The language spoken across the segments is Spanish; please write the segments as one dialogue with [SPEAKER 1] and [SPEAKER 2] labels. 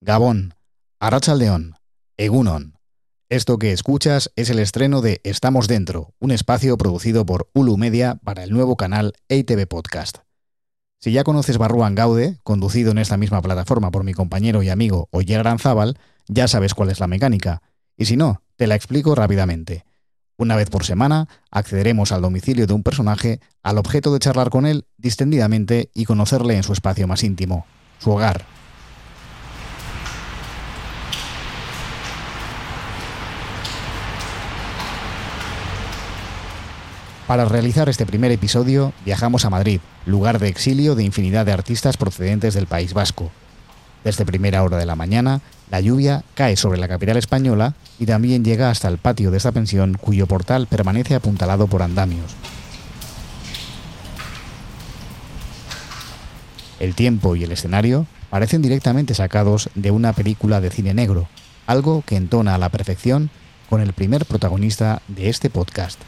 [SPEAKER 1] Gabón, Arrachaldeón, Egunon. Esto que escuchas es el estreno de Estamos Dentro, un espacio producido por Ulu Media para el nuevo canal EITV Podcast. Si ya conoces Barruan Gaude, conducido en esta misma plataforma por mi compañero y amigo Oyer Aranzábal, ya sabes cuál es la mecánica. Y si no, te la explico rápidamente. Una vez por semana, accederemos al domicilio de un personaje al objeto de charlar con él distendidamente y conocerle en su espacio más íntimo, su hogar. Para realizar este primer episodio viajamos a Madrid, lugar de exilio de infinidad de artistas procedentes del País Vasco. Desde primera hora de la mañana, la lluvia cae sobre la capital española y también llega hasta el patio de esta pensión cuyo portal permanece apuntalado por andamios. El tiempo y el escenario parecen directamente sacados de una película de cine negro, algo que entona a la perfección con el primer protagonista de este podcast.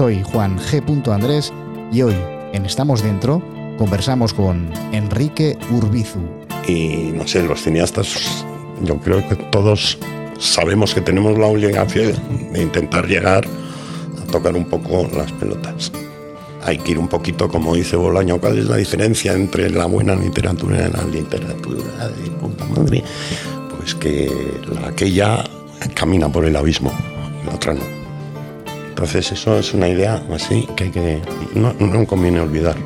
[SPEAKER 1] Soy Juan G. Andrés y hoy, en Estamos Dentro, conversamos con Enrique Urbizu.
[SPEAKER 2] Y no sé, los cineastas, yo creo que todos sabemos que tenemos la obligación de intentar llegar a tocar un poco las pelotas. Hay que ir un poquito, como dice Bolaño, ¿cuál es la diferencia entre la buena literatura y la literatura de puta madre? Pues que la aquella camina por el abismo, la otra no. Entonces eso es una idea así que, hay que no, no conviene olvidar.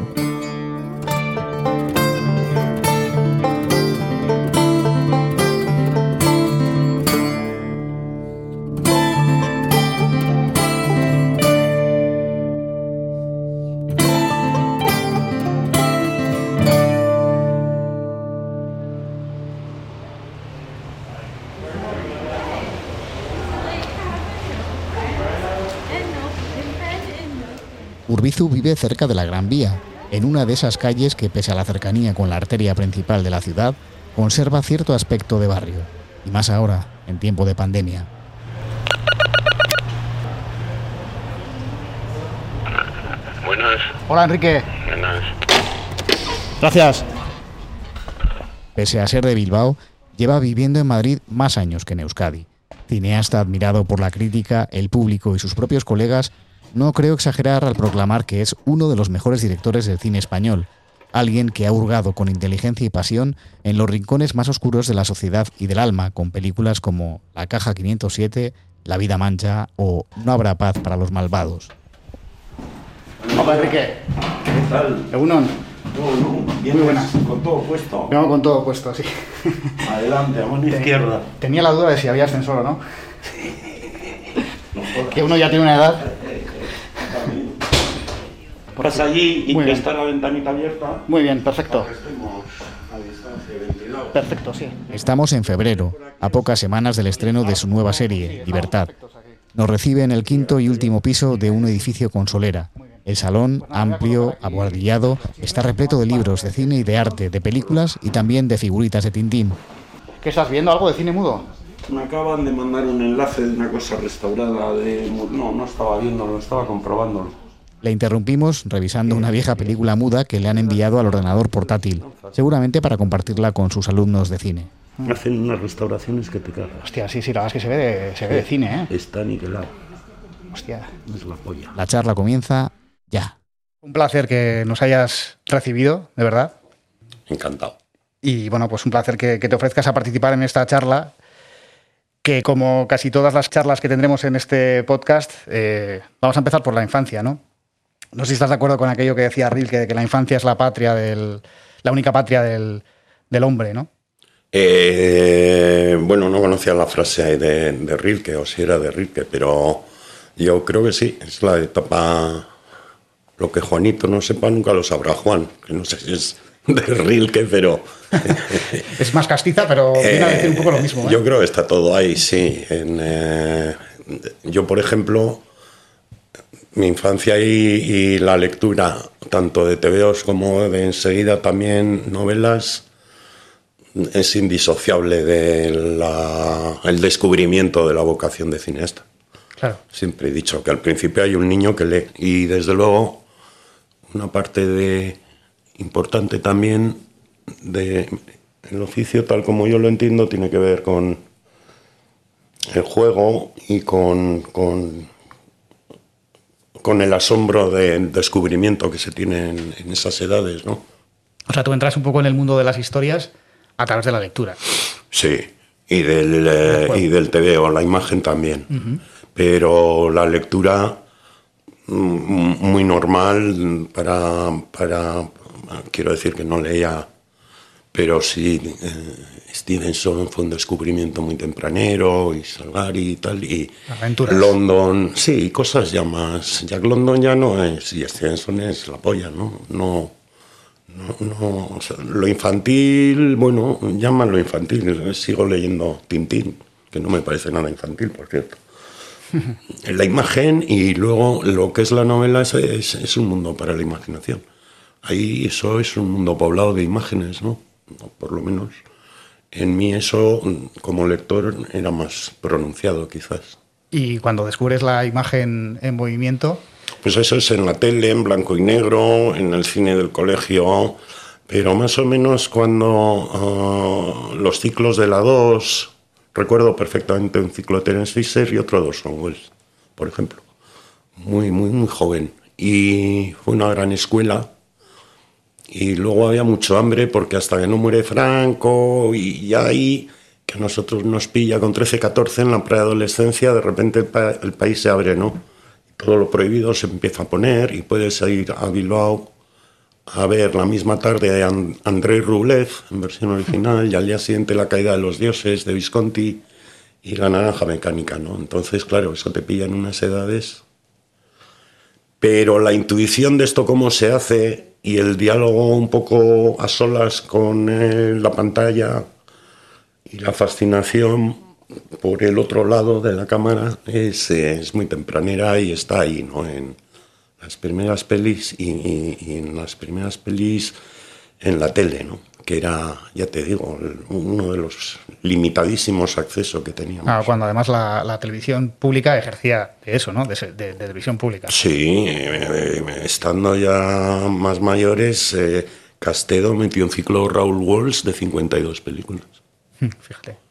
[SPEAKER 1] Urbizu vive cerca de la Gran Vía, en una de esas calles que, pese a la cercanía con la arteria principal de la ciudad, conserva cierto aspecto de barrio, y más ahora, en tiempo de pandemia.
[SPEAKER 2] Buenas.
[SPEAKER 1] Hola Enrique.
[SPEAKER 2] Buenas.
[SPEAKER 1] Gracias. Pese a ser de Bilbao, lleva viviendo en Madrid más años que en Euskadi. Cineasta admirado por la crítica, el público y sus propios colegas, no creo exagerar al proclamar que es uno de los mejores directores del cine español, alguien que ha hurgado con inteligencia y pasión en los rincones más oscuros de la sociedad y del alma, con películas como La Caja 507, La Vida Mancha o No habrá paz para los malvados.
[SPEAKER 3] Hola Enrique.
[SPEAKER 2] ¿Qué tal?
[SPEAKER 3] Egunon.
[SPEAKER 2] Bien,
[SPEAKER 3] Muy buenas.
[SPEAKER 2] Con todo puesto.
[SPEAKER 3] Vengo con todo puesto, sí.
[SPEAKER 2] Adelante, a mano izquierda.
[SPEAKER 3] Tenía la duda de si había ascensor o no. Que uno ya tiene una edad.
[SPEAKER 2] Pasa allí y
[SPEAKER 3] Muy
[SPEAKER 2] que
[SPEAKER 3] bien.
[SPEAKER 2] está la ventanita abierta.
[SPEAKER 3] Muy bien, perfecto. Perfecto, sí.
[SPEAKER 1] Estamos en febrero, a pocas semanas del estreno de su nueva serie, Libertad. Nos recibe en el quinto y último piso de un edificio con solera. El salón, amplio, abuhardillado, está repleto de libros de cine y de arte, de películas y también de figuritas de Tintín.
[SPEAKER 3] ¿Qué estás viendo? ¿Algo de cine mudo?
[SPEAKER 2] Me acaban de mandar un enlace de una cosa restaurada de... No, no estaba viéndolo, estaba comprobándolo.
[SPEAKER 1] Le interrumpimos revisando una vieja película muda que le han enviado al ordenador portátil, seguramente para compartirla con sus alumnos de cine.
[SPEAKER 2] Hacen unas restauraciones que te cagas.
[SPEAKER 3] Hostia, sí, sí, la verdad es que se ve de, se ve de cine, ¿eh?
[SPEAKER 2] Está aniquilado.
[SPEAKER 3] Hostia.
[SPEAKER 2] Es la polla.
[SPEAKER 1] La charla comienza ya.
[SPEAKER 3] Un placer que nos hayas recibido, de verdad.
[SPEAKER 2] Encantado.
[SPEAKER 3] Y bueno, pues un placer que, que te ofrezcas a participar en esta charla, que como casi todas las charlas que tendremos en este podcast, eh, vamos a empezar por la infancia, ¿no? No sé si estás de acuerdo con aquello que decía Rilke, de que la infancia es la patria del, la única patria del, del hombre, ¿no?
[SPEAKER 2] Eh, bueno, no conocía la frase de, de Rilke, o si era de Rilke, pero yo creo que sí, es la etapa. Lo que Juanito no sepa nunca lo sabrá Juan, que no sé si es de Rilke, pero.
[SPEAKER 3] Es más castiza, pero viene a decir un poco lo mismo. ¿eh?
[SPEAKER 2] Yo creo que está todo ahí, sí. En, eh, yo, por ejemplo, mi infancia y, y la lectura, tanto de TVOs como de enseguida también novelas, es indisociable del el descubrimiento de la vocación de cineasta.
[SPEAKER 1] Claro.
[SPEAKER 2] Siempre he dicho que al principio hay un niño que lee y desde luego una parte de importante también de el oficio tal como yo lo entiendo tiene que ver con el juego y con, con, con el asombro del descubrimiento que se tiene en, en esas edades, ¿no?
[SPEAKER 1] O sea, tú entras un poco en el mundo de las historias a través de la lectura.
[SPEAKER 2] Sí, y del, eh, y del TV o la imagen también. Pero la lectura mm, muy normal para, para, quiero decir que no leía, pero sí, eh, Stevenson fue un descubrimiento muy tempranero, y Salgari y tal, y
[SPEAKER 1] Aventuras.
[SPEAKER 2] London, sí, cosas ya más. Jack London ya no es, y Stevenson es la polla, ¿no? No no, no, o sea, lo infantil, bueno, llámalo infantil. Sigo leyendo Tintín, que no me parece nada infantil, por cierto. la imagen y luego lo que es la novela es, es, es, un mundo para la imaginación. Ahí eso es un mundo poblado de imágenes, ¿no? Por lo menos en mí eso, como lector, era más pronunciado quizás.
[SPEAKER 1] Y cuando descubres la imagen en movimiento,
[SPEAKER 2] pues eso es en la tele, en blanco y negro, en el cine del colegio, pero más o menos cuando uh, los ciclos de la 2, recuerdo perfectamente un ciclo de Terence Fisher y otro de Orson Welles, por ejemplo. Muy, muy, muy joven. Y fue una gran escuela. Y luego había mucho hambre porque hasta que no muere Franco y ya ahí, que a nosotros nos pilla con 13, 14 en la preadolescencia, de repente el, pa el país se abre, ¿no? todo lo prohibido se empieza a poner y puedes ir a Bilbao a ver la misma tarde a André Rublev en versión original y al día siguiente La caída de los dioses de Visconti y La naranja mecánica, ¿no? Entonces, claro, eso te pilla en unas edades. Pero la intuición de esto cómo se hace y el diálogo un poco a solas con eh, la pantalla y la fascinación por el otro lado de la cámara es, es muy tempranera y está ahí, ¿no? En las primeras pelis y, en las primeras pelis en la tele, ¿no? Que era, ya te digo, uno de los limitadísimos accesos que teníamos.
[SPEAKER 1] Ah, cuando además la, la, televisión pública ejercía de eso, ¿no? De, de, de televisión pública.
[SPEAKER 2] Sí, eh, estando ya más mayores, eh, Castedo metió un ciclo Raúl Walsh de 52 películas.
[SPEAKER 1] Fíjate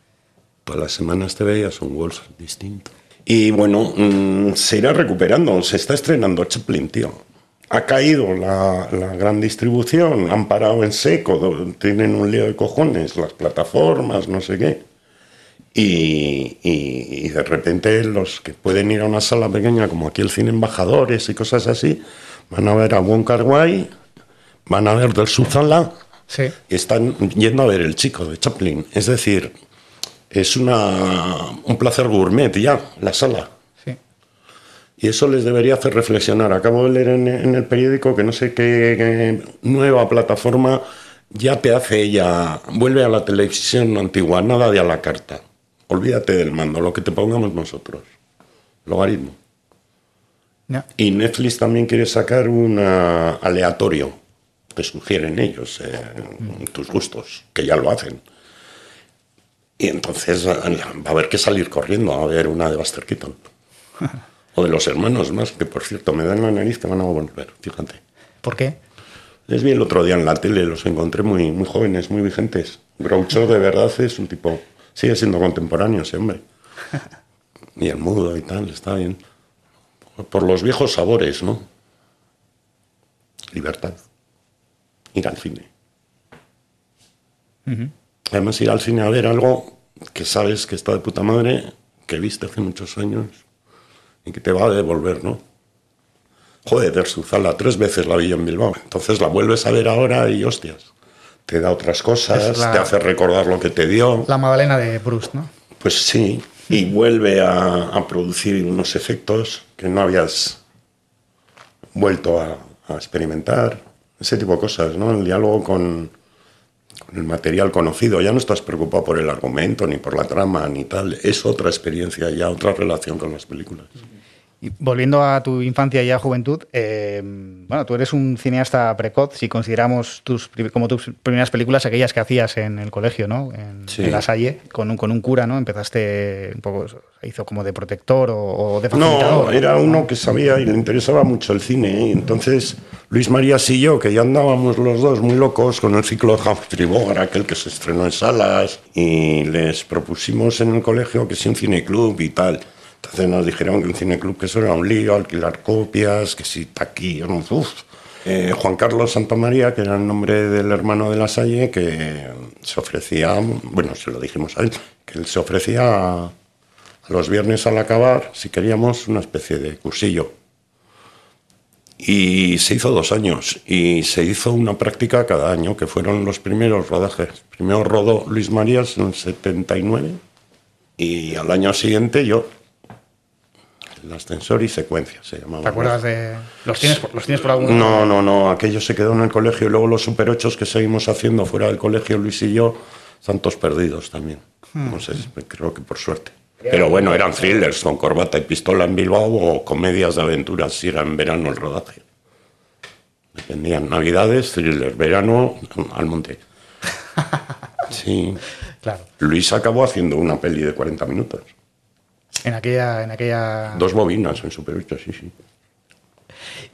[SPEAKER 2] todas las semanas te veías un Wolf distinto. Y bueno, mmm, se irá recuperando. Se está estrenando Chaplin, tío. Ha caído la, la, gran distribución, han parado en seco, tienen un lío de cojones, las plataformas, no sé qué. Y, y, y, de repente los que pueden ir a una sala pequeña, como aquí el cine Embajadores y cosas así, van a ver a Wong Kar Wai, van a ver del Suzala
[SPEAKER 1] sí.
[SPEAKER 2] y están yendo a ver el chico de Chaplin. Es decir, es una, un placer gourmet ya, la sala. Y eso les debería hacer reflexionar. Acabo de leer en, en el periódico que no sé qué, qué, nueva plataforma ya te hace ella, vuelve a la televisión antigua, nada de a la carta. Olvídate del mando, lo que te pongamos nosotros. Logaritmo.
[SPEAKER 1] Yeah.
[SPEAKER 2] Y Netflix también quiere sacar un aleatorio que sugieren ellos, eh, mm. tus gustos, que ya lo hacen. Y entonces va a haber que salir corriendo a ver una de Buster Keaton. o de los hermanos más, que por cierto me dan la nariz que van a volver, fíjate.
[SPEAKER 1] ¿Por qué?
[SPEAKER 2] Les vi el otro día en la tele, los encontré muy, muy jóvenes, muy vigentes. Groucho de verdad es un tipo, sigue siendo contemporáneo ese hombre. y el mudo y tal, está bien. Por los viejos sabores, ¿no? Libertad. Ir al cine.
[SPEAKER 1] Uh -huh.
[SPEAKER 2] Además, ir al cine a ver algo que sabes que está de puta madre, que viste hace muchos años y que te va a devolver, ¿no? Joder, Der Suzala, tres veces la vi en Bilbao. Entonces la vuelves a ver ahora y hostias. Te da otras cosas, la, te hace recordar lo que te dio.
[SPEAKER 1] La Madalena de Proust, ¿no?
[SPEAKER 2] Pues sí, y vuelve a, a producir unos efectos que no habías vuelto a, a experimentar. Ese tipo de cosas, ¿no? El diálogo con, con el material conocido, ya no estás preocupado por el argumento, ni por la trama, ni tal. Es otra experiencia, ya otra relación con las películas.
[SPEAKER 1] Y volviendo a tu infancia y a juventud, eh, bueno, tú eres un cineasta precoz, si consideramos tus como tus primeras películas, aquellas que hacías en el colegio, ¿no? En,
[SPEAKER 2] Sí.
[SPEAKER 1] en La Salle, con un, con un cura, ¿no? Empezaste un poco, hizo como de protector o, o de facilitador.
[SPEAKER 2] No, era uno que sabía y le interesaba mucho el cine. ¿eh? Entonces Luis Marías y yo, que ya andábamos los dos muy locos con el ciclo de Humphrey Bogart, aquel que se estrenó en salas, y les propusimos en el colegio que si un cineclub y tal. Entonces nos dijeron que un cineclub que eso era un lío, alquilar copias, que si taquillas, uf. Eh, Juan Carlos Santamaría, que era el nombre del hermano de la Salle, que se ofrecía, bueno, se lo dijimos a él, que él se ofrecía a, a los viernes al acabar, si queríamos, una especie de cursillo. Y se hizo dos años y se hizo una práctica cada año, que fueron los primeros rodajes. Primero rodó Luis Marías en el 79 y al año siguiente yo. El ascensor y secuencia se llamaba.
[SPEAKER 1] ¿Te acuerdas de...? ¿Los tienes, por- los tienes por algún
[SPEAKER 2] No, no, no, aquello se quedó en el colegio y luego los Super 8 que seguimos haciendo fuera del colegio, Luis y yo, santos perdidos también. No sé, creo que por suerte. Pero bueno, eran thrillers con corbata y pistola en Bilbao o comedias de aventuras si era en verano el rodaje. Dependían, navidades, thriller, verano, al monte. Sí.
[SPEAKER 1] Claro.
[SPEAKER 2] Luis acabó haciendo una peli de 40 minutos.
[SPEAKER 1] En aquella... En aquella...
[SPEAKER 2] Dos bobinas en Super 8, sí, sí.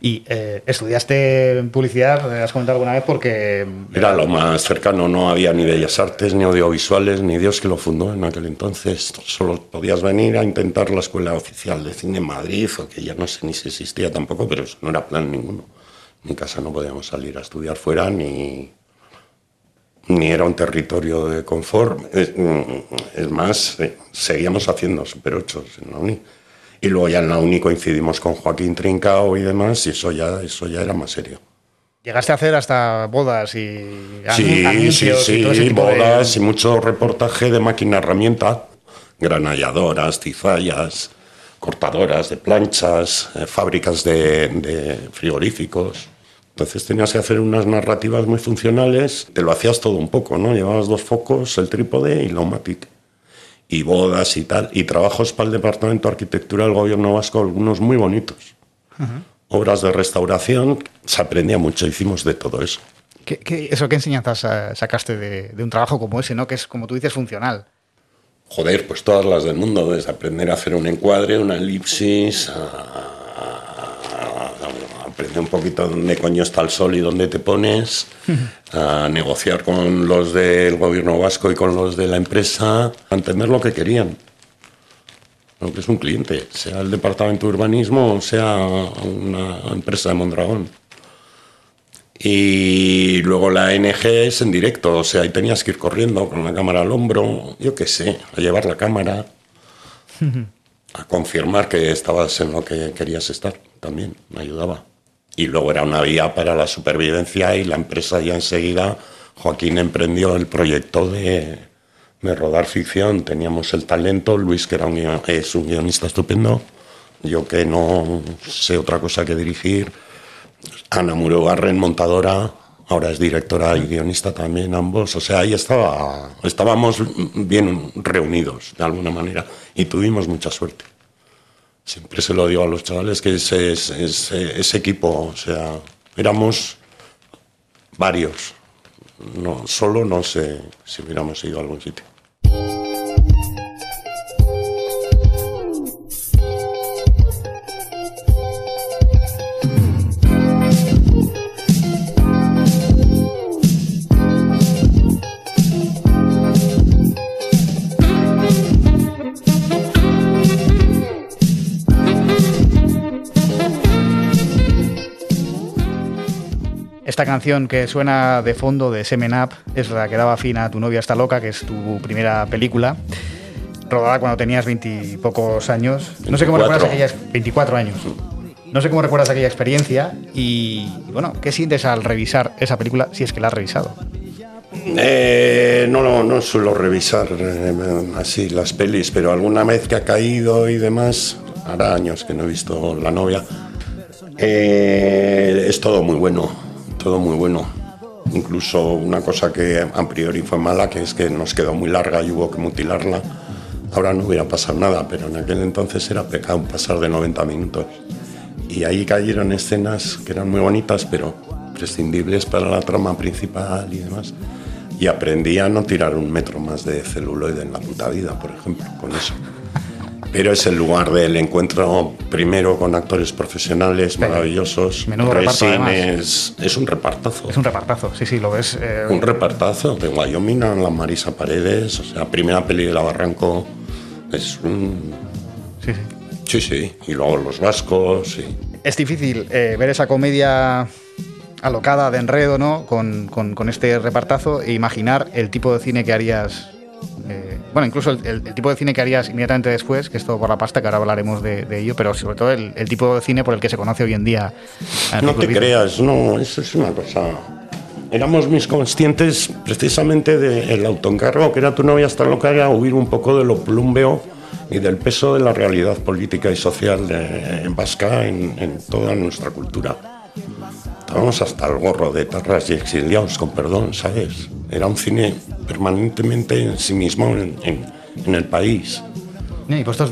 [SPEAKER 1] Y eh, estudiaste publicidad, has comentado alguna vez, porque...
[SPEAKER 2] Era lo más cercano, no había ni bellas artes, ni audiovisuales, ni Dios que lo fundó en aquel entonces. Solo podías venir a intentar la Escuela Oficial de Cine en Madrid, o que ya no sé ni si existía tampoco, pero eso no era plan ninguno. En mi casa no podíamos salir a estudiar fuera, ni, ni era un territorio de confort. Es, mm, es más, seguíamos haciendo Super 8 en la uni. Y luego ya en la uni coincidimos con Joaquín Trincao y demás, y eso ya, eso ya era más serio.
[SPEAKER 1] Llegaste a hacer hasta bodas y
[SPEAKER 2] Sí, sí,
[SPEAKER 1] anuncios y todo ese
[SPEAKER 2] sí,
[SPEAKER 1] tipo de-
[SPEAKER 2] bodas y mucho reportaje de máquina herramienta, granalladoras, cizallas, cortadoras de planchas, eh, fábricas de, de frigoríficos. Entonces tenías que hacer unas narrativas muy funcionales, te lo hacías todo un poco, ¿no? Llevabas dos focos, el trípode y la Omatic. Y bodas y tal, y trabajos para el Departamento de Arquitectura del Gobierno Vasco, algunos muy bonitos. Obras de restauración, se aprendía mucho, hicimos de todo eso.
[SPEAKER 1] ¿Qué, qué- eso, ¿Qué enseñanzas sacaste de, de un trabajo como ese, ¿no? que es, como tú dices, funcional?
[SPEAKER 2] Joder, pues todas las del mundo, desde aprender a hacer un encuadre, una elipsis, a, a- a aprender un poquito dónde coño está el sol y dónde te pones, a negociar con los del gobierno vasco y con los de la empresa, a entender lo que querían. Lo que es un cliente, sea el departamento de urbanismo o sea una empresa de Mondragón. Y luego la NG es en directo, o sea, ahí tenías que ir corriendo con la cámara al hombro, yo qué sé, a llevar la cámara, a confirmar que estabas en lo que querías estar, también me ayudaba. Y luego era una vía para la supervivencia y la empresa ya enseguida, Joaquín emprendió el proyecto de, de rodar ficción, teníamos el talento, Luis que era un, es un guionista estupendo, yo que no sé otra cosa que dirigir, Ana Murugarren, montadora, ahora es directora y guionista también, ambos. O sea, ahí estaba, estábamos bien reunidos, de alguna manera, y tuvimos mucha suerte. Siempre se lo digo a los chavales que ese, ese- equipo, o sea, éramos varios. No, solo no sé si hubiéramos ido a algún sitio.
[SPEAKER 1] Esta canción que suena de fondo de Semen Up es la que daba fin a Tu novia está loca, que es tu primera película, rodada cuando tenías veintipocos años. No sé cómo
[SPEAKER 2] 24.
[SPEAKER 1] recuerdas aquella... 24 años. No sé cómo recuerdas aquella experiencia y, bueno, ¿qué sientes al revisar esa película si es que la has revisado?
[SPEAKER 2] Eh, no, no, no suelo revisar eh, así las pelis, pero alguna vez que ha caído y demás, hará años que no he visto La novia, eh, es todo muy bueno, todo muy bueno. Incluso una cosa que a priori fue mala, que es que nos quedó muy larga y hubo que mutilarla. Ahora no hubiera pasado nada, pero en aquel entonces era pecado pasar de 90 minutos. Y ahí cayeron escenas que eran muy bonitas, pero prescindibles para la trama principal y demás. Y aprendí a no tirar un metro más de celuloide en la puta vida, por ejemplo, con eso. Pero es el lugar del encuentro primero con actores profesionales maravillosos.
[SPEAKER 1] Menudo reparto,
[SPEAKER 2] Resines, es un repartazo.
[SPEAKER 1] Es un repartazo, sí, sí, lo ves. eh,
[SPEAKER 2] Un repartazo de Wyoming a la Marisa Paredes, o sea, primera peli de la Barranco. Es un.
[SPEAKER 1] sí, sí.
[SPEAKER 2] Sí, sí. Y luego los vascos. Y...
[SPEAKER 1] Es difícil eh, ver esa comedia alocada de enredo, ¿no? Con, con- con este repartazo e imaginar el tipo de cine que harías. Eh, bueno, incluso el, el- el tipo de cine que harías inmediatamente después, que es todo por la pasta, que ahora hablaremos de, de ello, pero sobre todo el, el tipo de cine por el que se conoce hoy en día. a
[SPEAKER 2] No te creas, no, eso es una cosa. Éramos mis conscientes precisamente del autoencargo, que era tu novia hasta lo que era huir un poco de lo plumbeo y del peso de la realidad política y social de- en vasca en, en toda nuestra cultura. Estábamos hasta el gorro de tarras y exiliados, con perdón, ¿sabes? Era un cine permanentemente en sí mismo en, en- en el país.
[SPEAKER 1] Y vosotros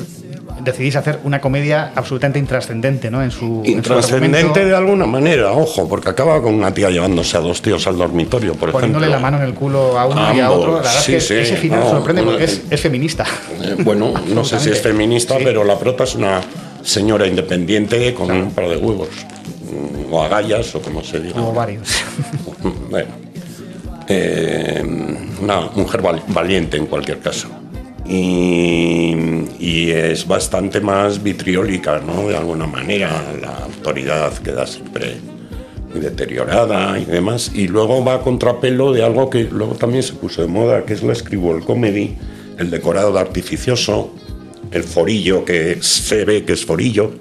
[SPEAKER 1] decidís hacer una comedia absolutamente intrascendente, ¿no? En su. en su
[SPEAKER 2] Intrascendente de alguna manera, ojo, porque acaba con una tía llevándose a dos tíos al dormitorio, por
[SPEAKER 1] Poniéndole
[SPEAKER 2] ejemplo.
[SPEAKER 1] la mano en el culo a uno y a
[SPEAKER 2] Ambos,
[SPEAKER 1] otro. La verdad
[SPEAKER 2] sí,
[SPEAKER 1] es que
[SPEAKER 2] sí,
[SPEAKER 1] ese final
[SPEAKER 2] no,
[SPEAKER 1] sorprende porque es, es feminista.
[SPEAKER 2] Eh, bueno, no sé si es feminista,
[SPEAKER 1] Sí.
[SPEAKER 2] pero la prota es una señora independiente con un par de huevos. Mm, O agallas, o como se diga.
[SPEAKER 1] Como varios.
[SPEAKER 2] Bueno, eh, una mujer val- valiente en cualquier caso. Y, y es bastante más vitriólica, ¿no? De alguna manera, la autoridad queda siempre muy deteriorada y demás. Y luego va a contrapelo de algo que luego también se puso de moda, que es la scribble comedy, el decorado de artificioso, el forillo que se ve que es forillo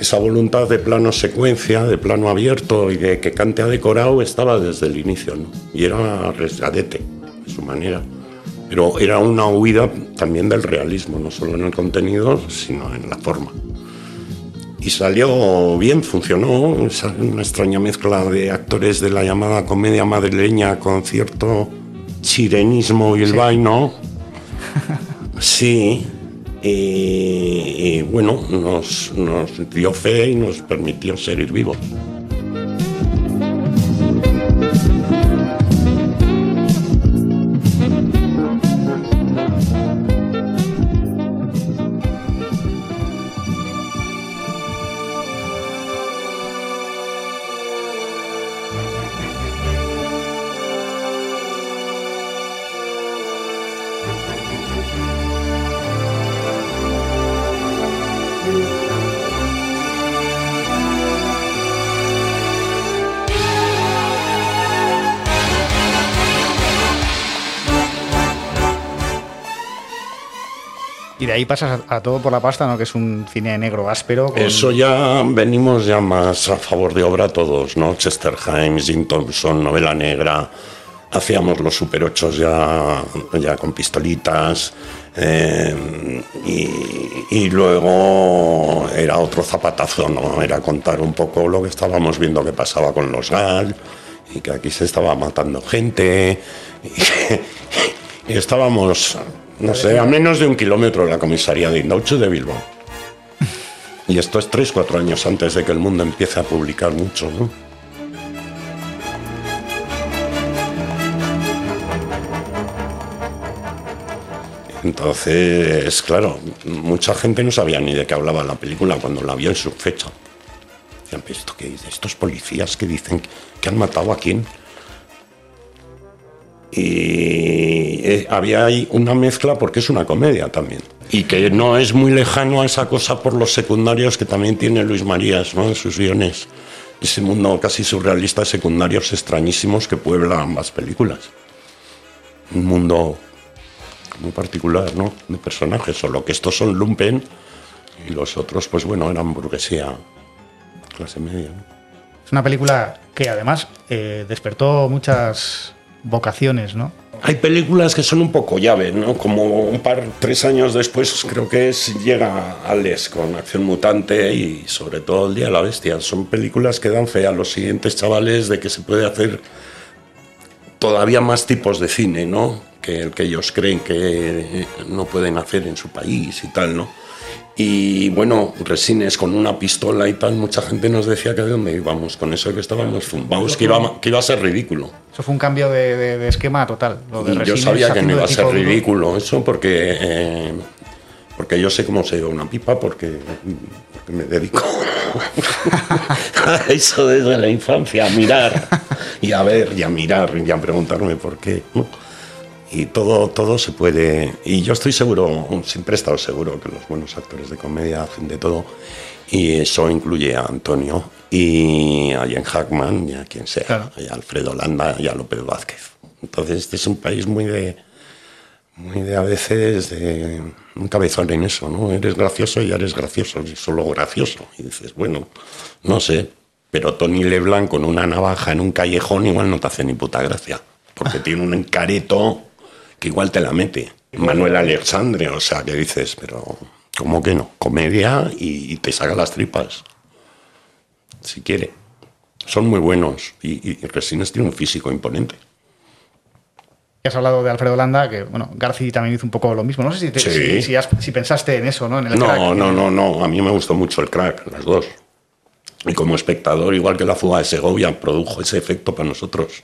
[SPEAKER 2] esa voluntad de plano secuencia, de plano abierto y de que Cante ha decorado estaba desde el inicio, ¿no? Y era arriesgadete, de su manera. Pero era una huida también del realismo, no solo en el contenido, sino en la forma. Y salió bien, funcionó, una extraña mezcla de actores de la llamada comedia madrileña con cierto chirenismo bilbaíno. Sí, y, y, bueno, nos, nos dio fe y nos permitió seguir vivos.
[SPEAKER 1] Y de ahí pasas a, todo por la pasta, ¿no? Que es un cine negro áspero.
[SPEAKER 2] Eso ya venimos ya más a favor de obra todos, ¿no? Chester Himes, Jim Thompson, novela negra. Hacíamos los super ochos ya, ya con pistolitas. eh, y, luego era otro zapatazo, ¿no? Era contar un poco lo que estábamos viendo que pasaba con los GAL y que aquí se estaba matando gente. Y estábamos, no sé, a menos de un kilómetro de la comisaría de Indauchu de Bilbao. Y esto es tres, cuatro años antes de que el mundo empiece a publicar mucho, ¿no? Entonces, claro, mucha gente no sabía ni de qué hablaba la película cuando la vio en su fecha. Decían, "¿Pero ¿esto qué dice? Estos policías que dicen que han matado a quién. Y eh, había ahí una mezcla porque es una comedia también. Y que no es muy lejano a esa cosa por los secundarios que también tiene Luis Marías ¿no? en sus guiones. Ese mundo casi surrealista de secundarios extrañísimos que puebla ambas películas. Un mundo muy particular, ¿no? De personajes, solo que estos son lumpen y los otros, pues bueno, eran burguesía, clase media. ¿no?
[SPEAKER 1] Es una película que además eh, despertó muchas vocaciones, ¿no?
[SPEAKER 2] Hay películas que son un poco llave, ¿no? Como un par, tres años después, creo que es, llega Alex con Acción Mutante y sobre todo El Día de la Bestia. Son películas que dan fe a los siguientes chavales de que se puede hacer todavía más tipos de cine, ¿no? que el que ellos creen que no pueden hacer en su país y tal, ¿no? Y bueno, Resines con una pistola y tal, mucha gente nos decía que de dónde íbamos, con eso que estábamos fumados, que iba, que iba a ser ridículo.
[SPEAKER 1] Eso fue un cambio de, esquema total.
[SPEAKER 2] y yo sabía que no iba a ser ridículo eso porque, eh, porque yo sé cómo se lleva una pipa porque, me dedico a eso desde la infancia, a mirar y a ver y a mirar y a preguntarme por qué y todo, todo se puede. Y yo estoy seguro, siempre he estado seguro que los buenos actores de comedia hacen de todo. Y eso incluye a Antonio y a Jen Hackman y a quien sea, y a Alfredo Landa y a López Vázquez. Entonces, este es un país muy de. Muy de a veces de un cabezón en eso, ¿no? Eres gracioso y eres gracioso, y solo gracioso. Y dices, bueno, no sé, pero Tony Leblanc con una navaja en un callejón igual no te hace ni puta gracia, porque tiene un encareto que igual te la mete. Manuel Alexandre, o sea, que dices, pero ¿cómo que no? Comedia y, te saca las tripas. Si quiere. Son muy buenos y, y Resines tiene un físico imponente.
[SPEAKER 1] Has hablado de Alfredo Landa, que bueno, Garci también hizo un poco lo mismo. No sé si, si, pensaste en eso, ¿no? En
[SPEAKER 2] el no, no, no, no. A mí me gustó mucho el crack, las dos. Y como espectador, igual que la fuga de Segovia, produjo ese efecto para nosotros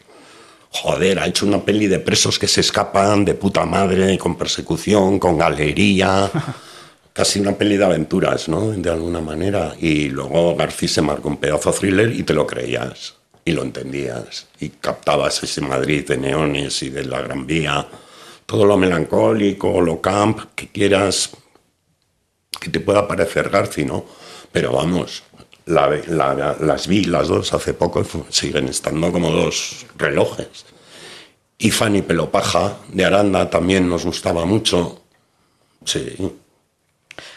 [SPEAKER 2] joder, ha hecho una peli de presos que se escapan de puta madre, con persecución, con galería. Casi una peli de aventuras, ¿no? De alguna manera. Y luego García se marcó un pedazo thriller y te lo creías. Y lo entendías. Y captabas ese Madrid de neones y de la Gran Vía. Todo lo melancólico, lo camp, que quieras que te pueda parecer García, ¿no? Pero vamos, las vi las dos hace poco siguen estando como dos relojes. Y Fanny Pelopaja de Aranda también nos gustaba mucho. Sí.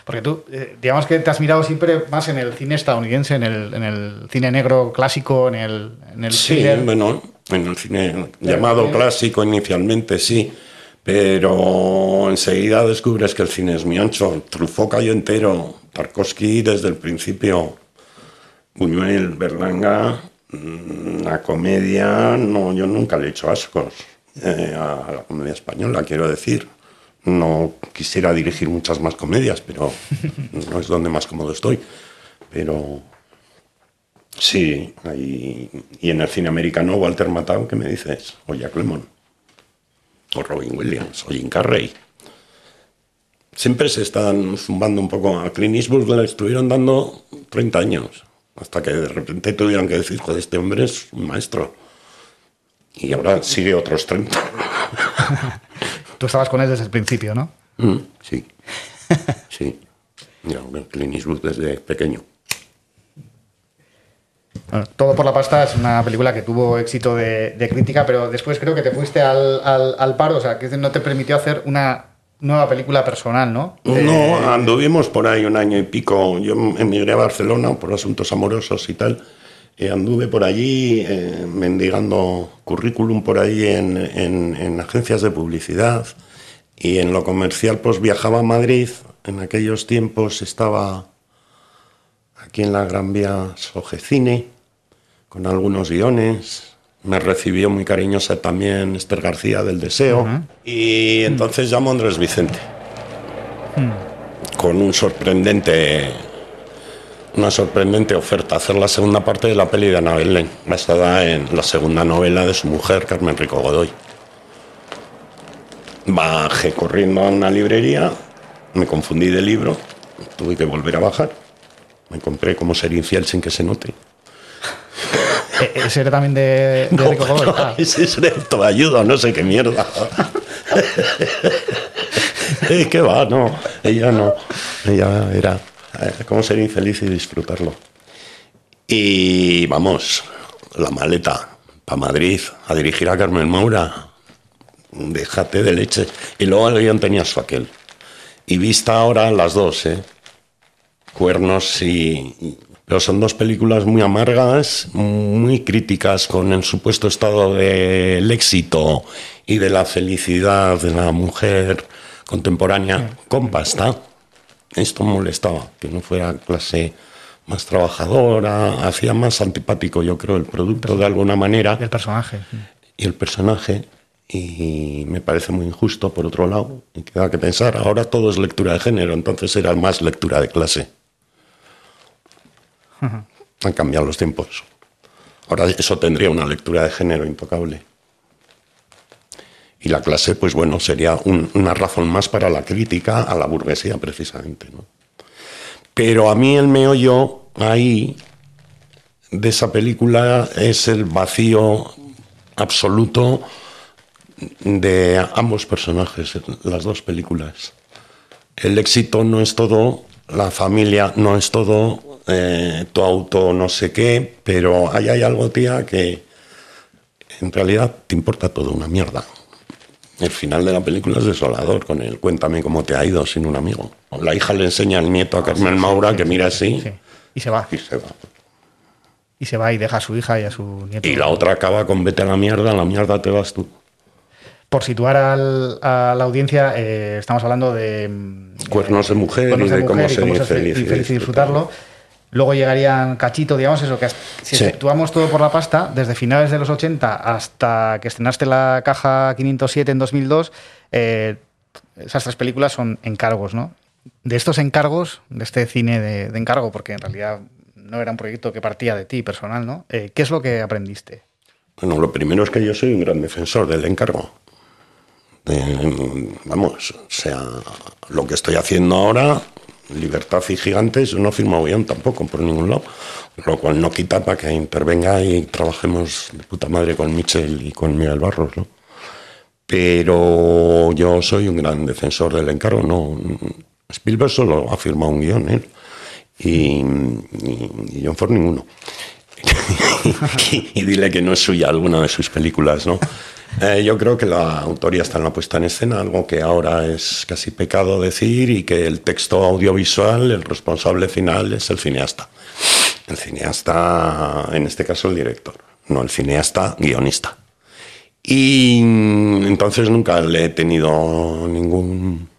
[SPEAKER 1] Porque tú, eh, digamos que te has mirado siempre más en el cine estadounidense, en el, en el cine negro clásico, en el, en el
[SPEAKER 2] Sí, bueno, en el cine llamado clásico inicialmente, sí. Pero enseguida descubres que el cine es muy ancho. Truffaut cayó entero. Tarkovsky desde el principio Buñuel, Berlanga, mm, la comedia, no, yo nunca le he hecho ascos eh, a la comedia española, quiero decir. No quisiera dirigir muchas más comedias, pero no es donde más cómodo estoy. Pero sí, y en el cine americano, Walter Matthau, ¿qué me dices? O Jack Lemmon, o Robin Williams, o Jim Carrey. Siempre se están zumbando un poco. A Clint Eastwood le estuvieron dando 30 años hasta que de repente tuvieran que decir, joder, este hombre es un maestro. Y ahora sigue otros 30.
[SPEAKER 1] Tú estabas con él desde el principio, ¿no?
[SPEAKER 2] Mm, sí. sí. Yo, Clint Eastwood desde pequeño.
[SPEAKER 1] Todo por la pasta es una película que tuvo éxito de, crítica, pero después creo que te fuiste al, al, paro, o sea, que no te permitió hacer una nueva película personal, ¿no?
[SPEAKER 2] No, eh, anduvimos por ahí un año y pico. Yo emigré a Barcelona por asuntos amorosos y tal. Eh, anduve por allí eh, mendigando currículum por ahí en, en, agencias de publicidad y en lo comercial pues viajaba a Madrid. En aquellos tiempos estaba aquí en la Gran Vía Sogecine con algunos guiones me recibió muy cariñosa también Esther García del Deseo. Y entonces llamó a Andrés Vicente. Con un sorprendente. Una sorprendente oferta, hacer la segunda parte de la peli de Ana Belén, basada en la segunda novela de su mujer, Carmen Rico Godoy. Bajé corriendo a una librería, me confundí de libro, tuve que volver a bajar. Me compré como ser infiel sin que se note.
[SPEAKER 1] Eh, ¿Ese era también de,
[SPEAKER 2] de Rico no, ah. Ese es de ayuda, no sé qué mierda. eh, ¿Qué va? No, ella no. Ella era eh, cómo ser infeliz y disfrutarlo. Y vamos, la maleta para Madrid a dirigir a Carmen Maura. Déjate de leche. Y luego el guion tenía su aquel. Y vista ahora las dos, ¿eh? Cuernos y, pero son dos películas muy amargas, muy críticas con el supuesto estado del éxito y de la felicidad de la mujer contemporánea con pasta. Esto molestaba, que no fuera clase más trabajadora, hacía más antipático, yo creo, el producto de alguna manera.
[SPEAKER 1] El personaje.
[SPEAKER 2] Y el personaje. y me parece muy injusto, por otro lado, y queda que pensar, ahora todo es lectura de género, entonces era más lectura de clase. Han cambiado los tiempos. Ahora eso tendría una lectura de género intocable. Y la clase, pues bueno, sería una razón más para la crítica a la burguesía, precisamente. Pero a mí el meollo ahí de esa película es el vacío absoluto de ambos personajes, las dos películas. El éxito no es todo, la familia no es todo, eh, tu auto no sé qué, pero ahí hay algo, tía, que en realidad te importa todo una mierda. El final de la película es desolador, con el cuéntame cómo te ha ido sin un amigo. La hija le enseña al nieto a Carmen Maura que mira así.
[SPEAKER 1] Y se va.
[SPEAKER 2] Y se va.
[SPEAKER 1] Y se va y deja a su hija y a su nieto.
[SPEAKER 2] Y la otra acaba con vete a la mierda, a la mierda te vas tú.
[SPEAKER 1] Por situar al, a la audiencia, eh, estamos hablando de...
[SPEAKER 2] Cuernos de mujer y de, cómo, ser feliz,
[SPEAKER 1] y disfrutarlo. Luego llegarían cachito, digamos, eso, que si efectuamos todo por la pasta, desde finales de los 80 hasta que estrenaste la caja 507 en 2002, eh, esas tres películas son encargos, ¿no? De estos encargos, de este cine de, encargo, porque en realidad no era un proyecto que partía de ti personal, ¿no? Eh, ¿Qué es lo que aprendiste?
[SPEAKER 2] Bueno, lo primero es que yo soy un gran defensor del encargo. vamos, o sea, lo que estoy haciendo ahora Libertad y Gigantes no firma guion tampoco por ningún lado, lo cual no quita para que intervenga y trabajemos de puta madre con Michel y con Miguel Barros, ¿no? Pero yo soy un gran defensor del encargo, no. Spielberg solo ha firmado un guion, ¿eh? y, y, John Ford ninguno. y, y dile que no es suya alguna de sus películas, ¿no? Eh, yo creo que la autoría está en la puesta en escena, algo que ahora es casi pecado decir, y que el texto audiovisual, el responsable final es el cineasta. El cineasta, en este caso el director, no el cineasta guionista. Y entonces nunca le he tenido ningún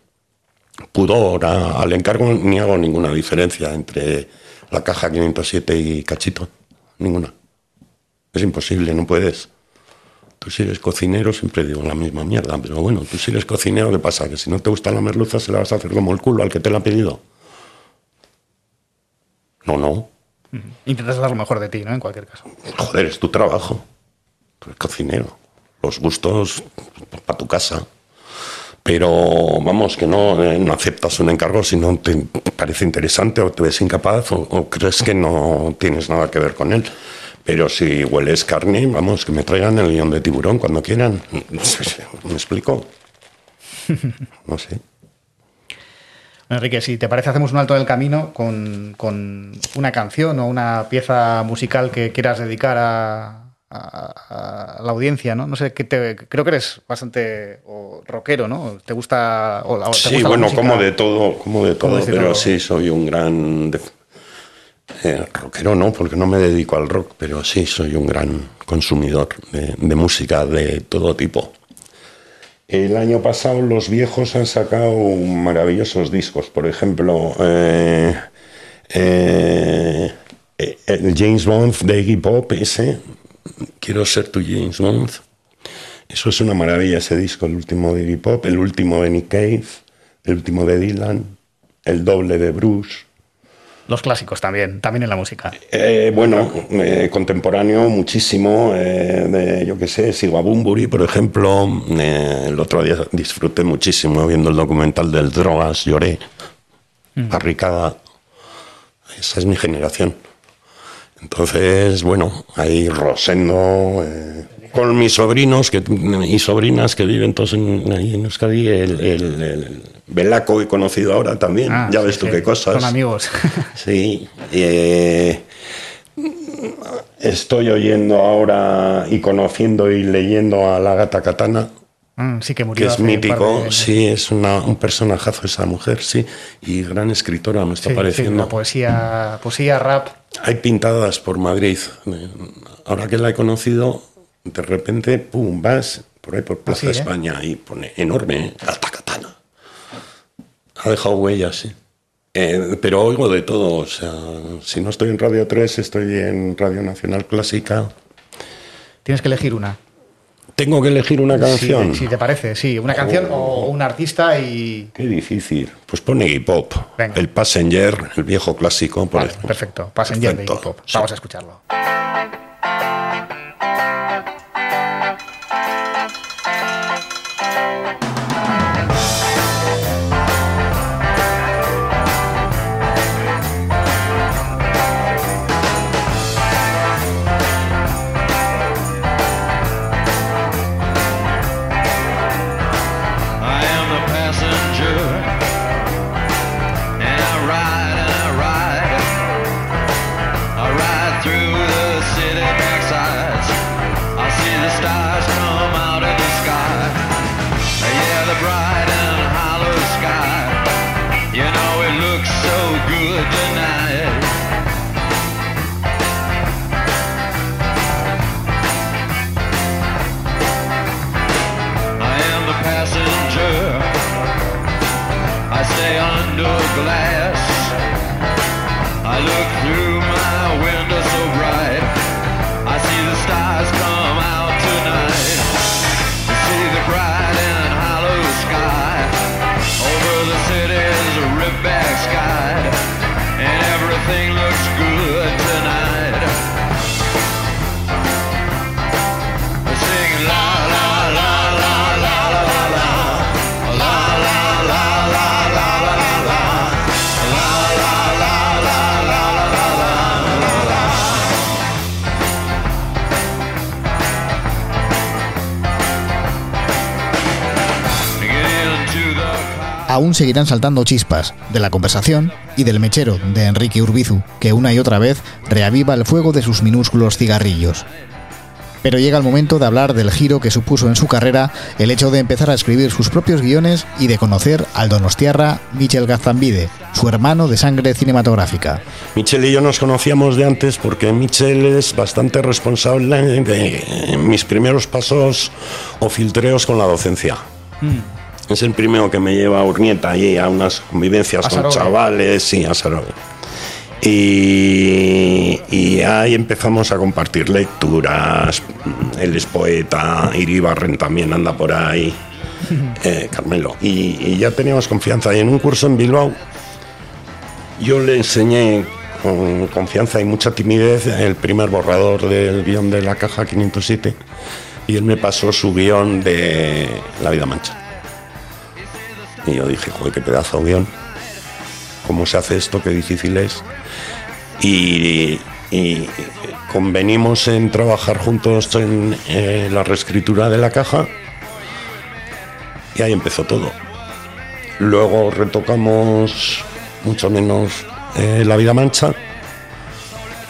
[SPEAKER 2] pudor al encargo, ni hago ninguna diferencia entre la caja 507 y Cachito. Ninguna. Es imposible, no puedes. Tú si eres cocinero, siempre digo la misma mierda, pero bueno, tú si eres cocinero, ¿qué pasa? Que si no te gusta la merluza, se la vas a hacer como el culo al que te la ha pedido. No, no.
[SPEAKER 1] Intentas dar lo mejor de ti, ¿no? En cualquier caso.
[SPEAKER 2] Joder, es tu trabajo. Tú eres cocinero. Los gustos para tu casa. Pero vamos, que no, eh, no, aceptas un encargo si no te parece interesante o te ves incapaz o crees que no tienes nada que ver con él. Pero si hueles carne, vamos, que me traigan el guion de tiburón cuando quieran. ¿Me explico? No sé.
[SPEAKER 1] Enrique, si te parece, hacemos un alto del camino con, una canción o una pieza musical que quieras dedicar a, la audiencia, ¿no? No sé, que creo que eres bastante rockero, ¿no? ¿Te gusta? O,
[SPEAKER 2] sí, bueno, como de todo, como de todo, pero sí, soy un gran eh, rockero no, porque no me dedico al rock, pero sí soy un gran consumidor de, música de todo tipo. El año pasado los viejos han sacado maravillosos discos, por ejemplo, eh, eh, el James Bond de Iggy Pop, ese, Quiero ser tu James Bond. Eso es una maravilla ese disco, el último de Iggy Pop, el último de Nick Cave, el último de Dylan, el doble de Bruce.
[SPEAKER 1] Los clásicos también, también en la música.
[SPEAKER 2] Eh, bueno, eh, contemporáneo muchísimo, eh, de, yo qué sé, Bumburi, por ejemplo. el otro día disfruté muchísimo viendo el documental del Drogas, lloré. Mm. Barricada. Esa es mi generación. Entonces, bueno, ahí Rosendo, con mis sobrinos que, y sobrinas que viven todos en, ahí en Euskadi, el, el, Belaco he conocido ahora también, ah, ya ves tú qué cosas.
[SPEAKER 1] Son amigos.
[SPEAKER 2] sí. Eh, estoy oyendo ahora y conociendo y leyendo a la gata Katana.
[SPEAKER 1] Mm, sí, que murió.
[SPEAKER 2] Que es mítico, sí, es una, un personajazo esa mujer, sí. Y gran escritora, me está pareciendo.
[SPEAKER 1] Sí, poesía, poesía, rap.
[SPEAKER 2] Hay pintadas por Madrid. Ahora que la he conocido, de repente, pum, vas por ahí por Plaza ¿eh? España y pone enorme, Gata Katana. Ha dejado huellas, sí. Eh, pero oigo de todo, o sea, si no estoy en Radio 3, estoy en Radio Nacional Clásica.
[SPEAKER 1] Tienes que elegir una.
[SPEAKER 2] Tengo que elegir una canción.
[SPEAKER 1] Si, te parece, sí. Una canción o un artista y.
[SPEAKER 2] Qué difícil. Pues pone Iggy Pop. El Passenger, el viejo clásico.
[SPEAKER 1] Por perfecto. Passenger de Iggy Pop. Vamos a escucharlo. Aún seguirán saltando chispas de la conversación y del mechero de Enrique Urbizu, que una y otra vez reaviva el fuego de sus minúsculos cigarrillos. Pero llega el momento de hablar del giro que supuso en su carrera el hecho de empezar a escribir sus propios guiones y de conocer al donostiarra Michel Gazambide, su hermano de sangre cinematográfica.
[SPEAKER 2] Michel y yo nos conocíamos de antes porque Michel es bastante responsable de mis primeros pasos o filtreos con la docencia. Mm. Es el primero que me lleva a Urnieta y a unas convivencias con chavales, y a Y, y, ahí empezamos a compartir lecturas. Él es poeta, Iribarren también anda por ahí, eh, Carmelo. Y, y, ya teníamos confianza. Y en un curso en Bilbao, yo le enseñé con confianza y mucha timidez el primer borrador del guion de la caja 507. Y él me pasó su guion de La vida mancha. Y yo dije, joder, qué pedazo guion. ¿Cómo se hace esto? Qué difícil es. Y, convenimos en trabajar juntos en eh, la reescritura de la caja. Y ahí empezó todo. Luego retocamos mucho menos eh, La vida mancha.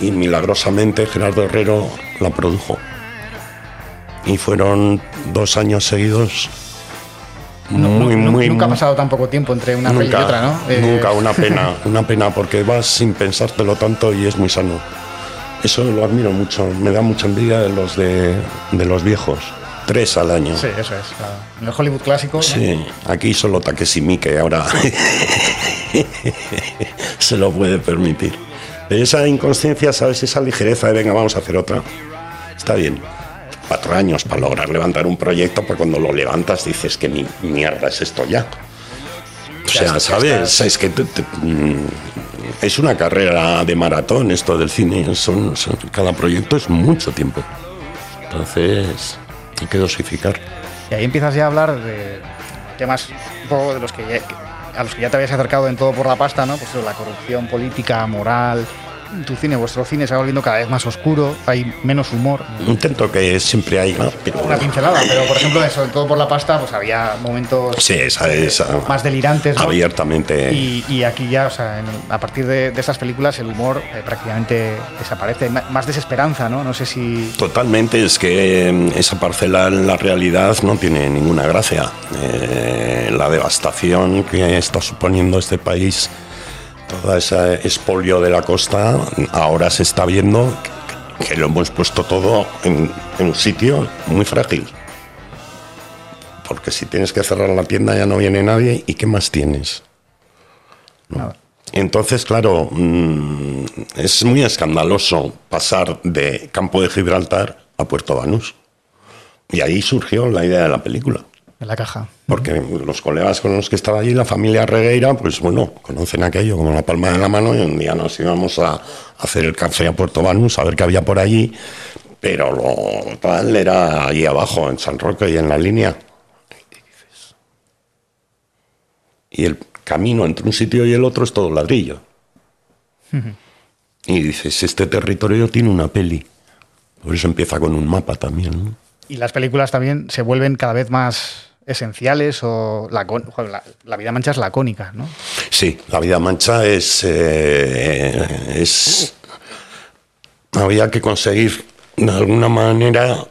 [SPEAKER 2] Y milagrosamente Gerardo Herrero la produjo. Y fueron dos años seguidos muy, muy,
[SPEAKER 1] nunca ha pasado tan poco tiempo entre una nunca, y otra, ¿no?
[SPEAKER 2] Eh, nunca, una pena, una pena, porque vas sin pensártelo tanto y es muy sano. Eso lo admiro mucho, me da mucha envidia de los de, los viejos. Tres al año.
[SPEAKER 1] Sí, eso es. En el Hollywood clásico.
[SPEAKER 2] Sí, aquí solo Takeshi Miike ahora se lo puede permitir. Pero esa inconsciencia, ¿sabes? Esa ligereza de venga, vamos a hacer otra. Está bien cuatro años para lograr levantar un proyecto, pues cuando lo levantas dices que mi mierda es esto ya. O sea, ¿sabes? Es que mm, es una carrera de maratón esto del cine. Son, cada proyecto es mucho tiempo. Entonces, hay que dosificar.
[SPEAKER 1] Y ahí empiezas ya a hablar de temas un poco de los que a los que ya te habías acercado en todo por la pasta, ¿no? Pues la corrupción política, moral, tu cine, vuestro cine se va volviendo cada vez más oscuro, hay menos humor.
[SPEAKER 2] Intento que siempre hay
[SPEAKER 1] una pincelada, pero por ejemplo, sobre todo por la pasta, pues había momentos más delirantes.
[SPEAKER 2] Abiertamente.
[SPEAKER 1] Y, aquí ya, o sea, a partir de, estas películas, el humor eh, prácticamente desaparece. Más desesperanza, ¿no? No sé si.
[SPEAKER 2] Totalmente, es que em, esa parcela en la realidad no tiene ninguna gracia. Eh, la devastación que está suponiendo este país todo ese expolio de la costa, ahora se está viendo que lo hemos puesto todo en, un sitio muy frágil. Porque si tienes que cerrar la tienda ya no viene nadie y ¿qué más tienes? Entonces, claro, mm, es muy escandaloso pasar de Campo de Gibraltar a Puerto Banús. Y ahí surgió la idea de la película.
[SPEAKER 1] En la caja.
[SPEAKER 2] Porque los colegas con los que estaba allí, la familia Regueira, pues bueno, conocen aquello como la palma de la mano y un día nos íbamos a hacer el café a Puerto Banús, a ver qué había por allí, pero lo tal era allí abajo, en San Roque y en la línea. Y el camino entre un sitio y el otro es todo ladrillo. Y dices, este territorio tiene una peli. Por eso empieza con un mapa también. ¿no?
[SPEAKER 1] Y las películas también se vuelven cada vez más esenciales o la, la, vida mancha es lacónica, ¿no?
[SPEAKER 2] Sí, la vida mancha es, eh, es había que conseguir de alguna manera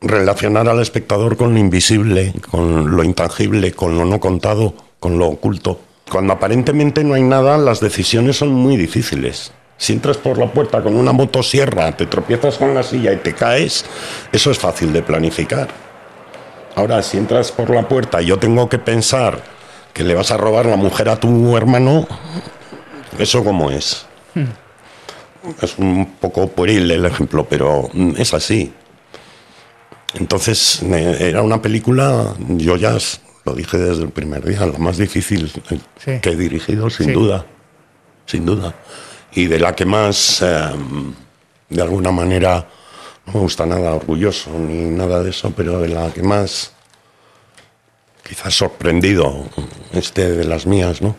[SPEAKER 2] relacionar al espectador con lo invisible, con lo intangible, con lo no contado, con lo oculto. Cuando aparentemente no hay nada, las decisiones son muy difíciles. Si entras por la puerta con una motosierra, te tropiezas con la silla y te caes, eso es fácil de planificar. Ahora, si entras por la puerta y yo tengo que pensar que le vas a robar la mujer a tu hermano, ¿eso cómo es? Hmm. Es un poco pueril el ejemplo, pero es así. Entonces, era una película, yo ya lo dije desde el primer día, la más difícil que he dirigido, sin duda. Sin duda. Y de la que más, em, de alguna manera, no me gusta nada orgulloso ni nada de eso, pero de la que más quizás sorprendido este de las mías, ¿no?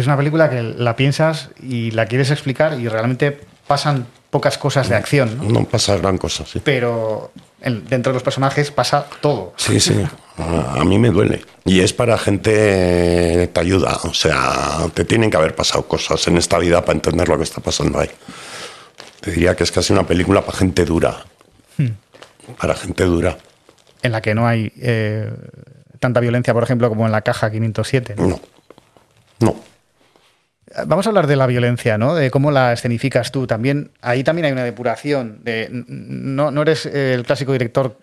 [SPEAKER 1] es una película que la piensas y la quieres explicar y realmente pasan pocas cosas de acción.
[SPEAKER 2] No, pasa gran cosa, sí.
[SPEAKER 1] Pero dentro de los personajes pasa todo.
[SPEAKER 2] Sí, sí. A, mí me duele. Y es para gente que te ayuda. O sea, te tienen que haber pasado cosas en esta vida para entender lo que está pasando ahí. Te diría que es casi una película para gente dura. Hmm. Para gente dura.
[SPEAKER 1] En la que no hay eh, tanta violencia, por ejemplo, como en la caja 507.
[SPEAKER 2] No. No.
[SPEAKER 1] Vamos a hablar de la violencia, ¿no? De cómo la escenificas tú. También, ahí también hay una depuración. De, no, no eres el clásico director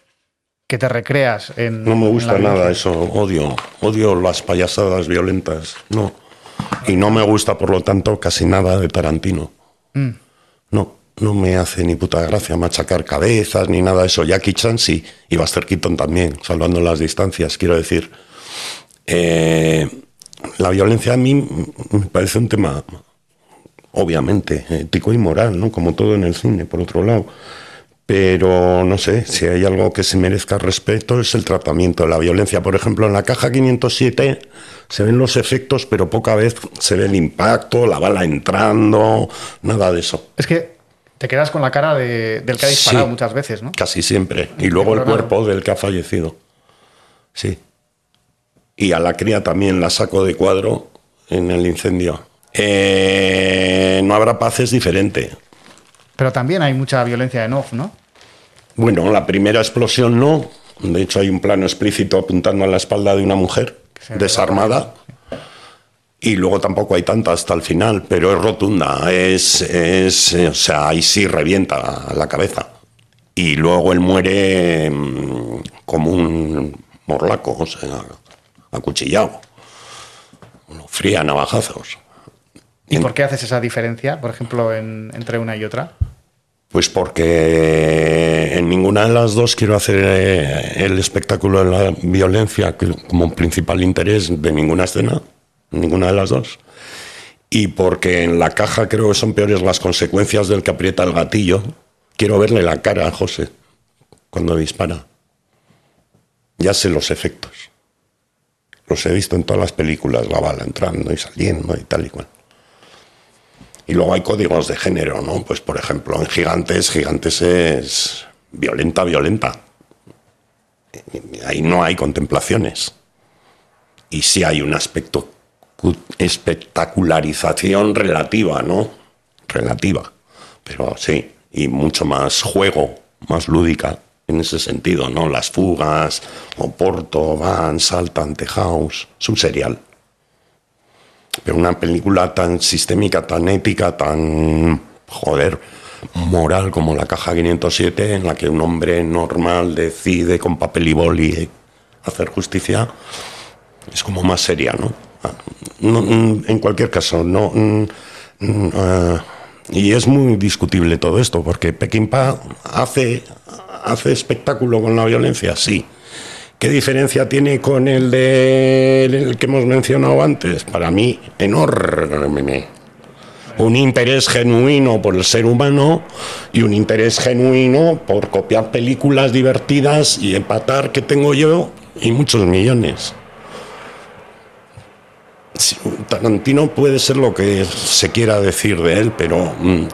[SPEAKER 1] que te recreas en.
[SPEAKER 2] No me gusta nada eso, odio. Odio las payasadas violentas. No. Y no me gusta, por lo tanto, casi nada de Tarantino. Mm. No, me hace ni puta gracia machacar cabezas ni nada de eso. Jackie Chan sí, y Buster Keaton también, salvando las distancias. Quiero decir, eh, la violencia a mí me parece un tema, obviamente, ético y moral, ¿no? Como todo en el cine, por otro lado. Pero no sé, si hay algo que se merezca respeto es el tratamiento de la violencia. Por ejemplo, en la caja 507 se ven los efectos, pero poca vez se ve el impacto, la bala entrando, nada de eso.
[SPEAKER 1] Es que te quedas con la cara del que ha disparado muchas veces, ¿no?
[SPEAKER 2] Casi siempre. Y luego el cuerpo del que ha fallecido. Sí y a la cría también la saco de cuadro en el incendio. Eh, no habrá paz es diferente.
[SPEAKER 1] Pero también hay mucha violencia en off, ¿no?
[SPEAKER 2] Bueno, la primera explosión no. De hecho, hay un plano explícito apuntando a la espalda de una mujer desarmada. Y luego tampoco hay tanta hasta el final, pero es rotunda. Es, es, o sea, ahí sí revienta la cabeza. Y luego él muere mm, como un morlaco, o sea, acuchillado. fría navajazos.
[SPEAKER 1] ¿Y por qué haces esa diferencia, por ejemplo, entre una y otra?
[SPEAKER 2] Pues porque en ninguna de las dos quiero hacer eh, el espectáculo de la violencia como principal interés de ninguna escena, ninguna de las dos. Y porque en la caja creo que son peores las consecuencias del que aprieta el gatillo. Quiero verle la cara a José cuando dispara. Ya sé los efectos. Los he visto en todas las películas, la bala entrando y saliendo y tal y cual. Y luego hay códigos de género, ¿no? Pues por ejemplo, en Gigantes, Gigantes es violenta, violenta. Ahí no hay contemplaciones. Y sí hay un aspecto espectacularización relativa, ¿no? Relativa. Pero sí, y mucho más juego, más lúdica en ese sentido, ¿no? Las fugas, Oporto, Van, Saltan, House, es un serial. Pero una película tan sistémica, tan ética, tan, joder, moral como La Caja 507, en la que un hombre normal decide con papel y boli hacer justicia, es como más seria, ¿no? Ah, en cualquier caso, no... Ah, y es muy discutible todo esto, porque Peckinpah hace hace espectáculo con la violencia, sí. ¿Qué diferencia tiene con el de el que hemos mencionado antes? Para mí, enorme. Un interés genuino por el ser humano y un interés genuino por copiar películas divertidas y empatar que tengo yo y muchos millones. Tarantino puede ser lo que se quiera decir de él, pero mm,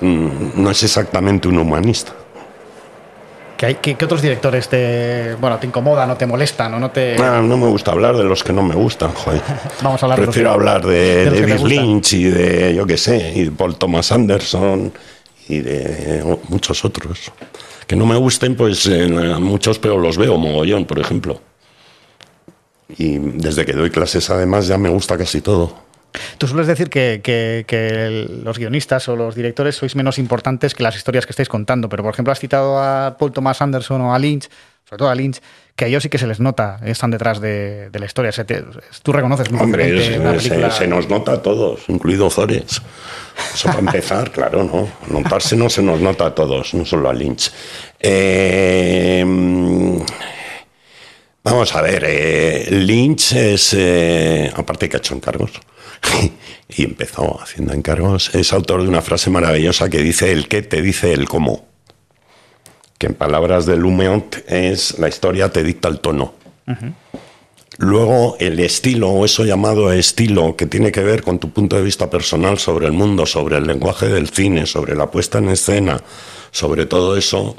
[SPEAKER 2] mm, no es exactamente un humanista.
[SPEAKER 1] ¿Qué, hay- qué- qué otros directores te, bueno, te incomodan o te molestan o no te...
[SPEAKER 2] Ah, no me gusta hablar de los que no me gustan, joder.
[SPEAKER 1] Vamos a hablar de los
[SPEAKER 2] Prefiero
[SPEAKER 1] que-
[SPEAKER 2] hablar de,
[SPEAKER 1] de
[SPEAKER 2] David. Lynch y de, yo qué sé, y de Paul Thomas Anderson y de muchos otros. Que no me gusten, pues eh, muchos, pero los veo mogollón, por ejemplo. Y desde que doy clases, además, ya me gusta casi todo.
[SPEAKER 1] Tú sueles decir que, que- los guionistas o los directores sois menos importantes que las historias que estáis contando, pero por ejemplo has citado a Paul Thomas Anderson o a Lynch, sobre todo a Lynch, que a ellos sí que se les nota, están detrás de, de la historia. Se te- tú reconoces muy
[SPEAKER 2] Hombre, es- se, nos nota a todos, incluido Zores. Eso para empezar, claro, ¿no? Notarse no se nos nota a todos, no solo a Lynch. Eh, vamos a ver, eh, Lynch es, eh, aparte que ha hecho encargos, y empezó haciendo encargos, es autor de una frase maravillosa que dice el qué te dice el cómo. Que en palabras de Lumeont es la historia te dicta el tono. Luego, el estilo, o eso llamado estilo, que tiene que ver con tu punto de vista personal sobre el mundo, sobre el lenguaje del cine, sobre la puesta en escena, sobre todo eso,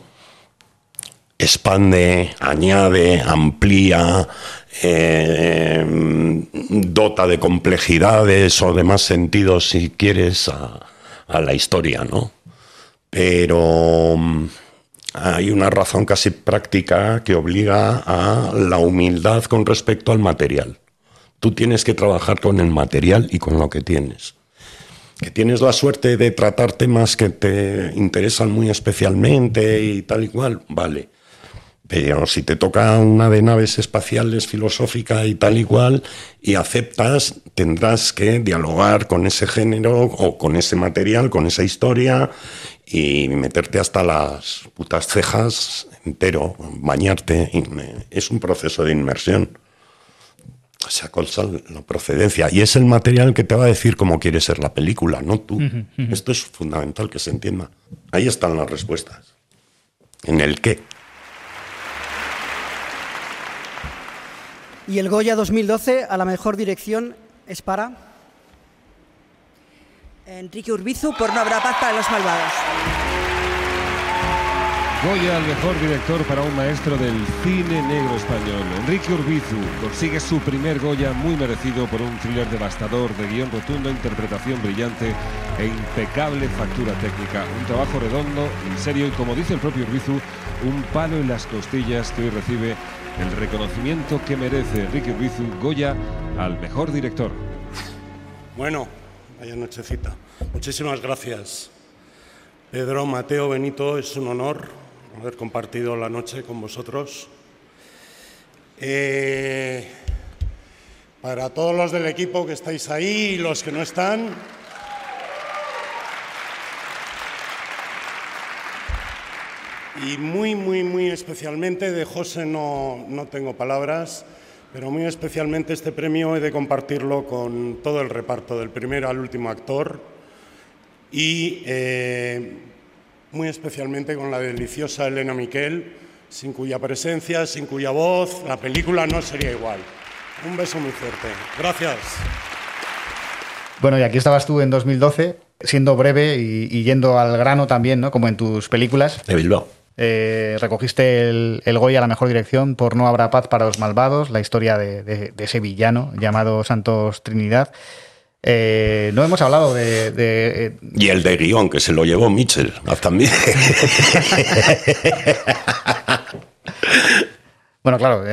[SPEAKER 2] expande, añade, amplía, eh, dota de complejidades o de más sentidos, si quieres, a, a la historia, ¿no? Pero mm, hay una razón casi práctica que obliga a la humildad con respecto al material. Tú tienes que trabajar con el material y con lo que tienes. Que tienes la suerte de tratar temas que te interesan muy especialmente y tal y cual, vale. Pero si te toca una de naves espaciales filosófica y tal y cual, y aceptas, tendrás que dialogar con ese género o con ese material, con esa historia, y meterte hasta las putas cejas entero, bañarte. y Es un proceso de inmersión. O sea, la procedencia. Y es el material que te va a decir cómo quiere ser la película, no tú. Esto es fundamental que se entienda. Ahí están las respuestas. En el qué.
[SPEAKER 4] Y el Goya 2012 a la mejor dirección es para
[SPEAKER 5] Enrique Urbizu por No habrá paz para los malvados.
[SPEAKER 6] Goya al mejor director para un maestro del cine negro español. Enrique Urbizu consigue su primer Goya muy merecido por un thriller devastador de guion rotundo, interpretación brillante e impecable factura técnica. Un trabajo redondo, en serio y como dice el propio Urbizu, un palo en las costillas que hoy recibe el reconocimiento que merece Enrique Urbizu Goya al mejor director.
[SPEAKER 2] Bueno, vaya nochecita. Muchísimas gracias. Pedro, Mateo, Benito, es un honor haber compartido la noche con vosotros. Eh, para todos los del equipo que estáis ahí y los que no están, y muy, muy, muy especialmente de José no, no tengo palabras, pero muy especialmente este premio he de compartirlo con todo el reparto, del primero al último actor, y eh, muy especialmente con la deliciosa Elena Miquel, sin cuya presencia, sin cuya voz, la película no sería igual. Un beso muy fuerte. Gracias.
[SPEAKER 1] Bueno, y aquí estabas tú en 2012, siendo breve y, y yendo al grano también, ¿no? Como en tus películas.
[SPEAKER 2] De Bilbao.
[SPEAKER 1] Eh, recogiste el, el Goya a la mejor dirección por No habrá paz para los malvados, la historia de, de- de ese villano llamado Santos Trinidad. Eh, no hemos hablado de... de, eh,
[SPEAKER 2] Y el de guion, que se lo llevó Mitchell ah, también.
[SPEAKER 1] bueno, claro,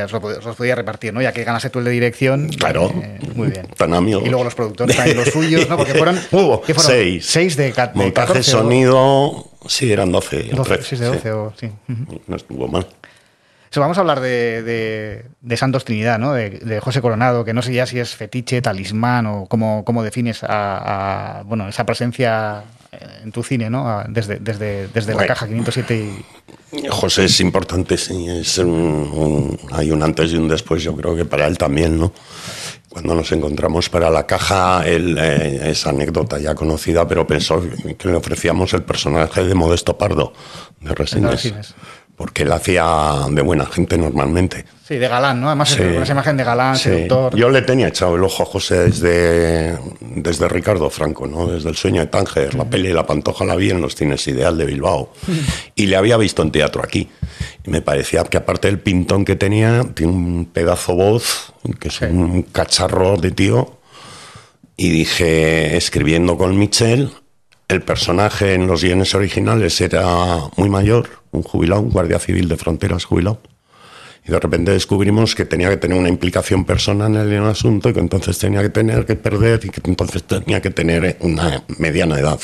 [SPEAKER 1] os podía repartir, ¿no? Ya que ganaste tú el de dirección.
[SPEAKER 2] Claro.
[SPEAKER 1] eh, muy bien.
[SPEAKER 2] Tan.
[SPEAKER 1] Y luego los productores también los suyos, ¿no? Porque fueron...
[SPEAKER 2] Hubo
[SPEAKER 1] ¿qué fueron?
[SPEAKER 2] seis.
[SPEAKER 1] Seis de, de
[SPEAKER 2] Montaje,
[SPEAKER 1] 14 o-
[SPEAKER 2] sonido, sí, eran 12. o
[SPEAKER 1] 12,
[SPEAKER 2] 13,
[SPEAKER 1] seis de
[SPEAKER 2] sí.
[SPEAKER 1] 12 o sí.
[SPEAKER 2] No estuvo mal.
[SPEAKER 1] vamos a hablar de, de, Santos Trinidad, ¿no? De, José Coronado, que no sé ya si es fetiche, talismán o cómo, cómo defines a, bueno, esa presencia en tu cine, ¿no? Desde, desde, desde la caja 507
[SPEAKER 2] y... José es importante, sí. Es hay un antes y un después, yo creo que para él también, ¿no? Cuando nos encontramos para la caja, él, eh, esa anécdota ya conocida, pero pensó que le ofrecíamos el personaje de Modesto Pardo, de Resines porque él hacía de buena gente normalmente.
[SPEAKER 1] Sí, de galán, ¿no? Además, esa imagen de galán, seductor.
[SPEAKER 2] Yo le tenía echado el ojo a José desde, desde Ricardo Franco, ¿no? Desde El sueño de Tánger, la peli La Pantoja la vi en los cines Ideal de Bilbao. y le había visto en teatro aquí. Y me parecía que aparte del pintón que tenía, tiene un pedazo voz, que es un cacharro de tío. Y dije, escribiendo con Michel, el personaje en los guiones originales era muy mayor, un jubilado, un guardia civil de fronteras jubilado. Y de repente descubrimos que tenía que tener una implicación personal en el asunto y que entonces tenía que tener que perder y que entonces tenía que tener una mediana edad.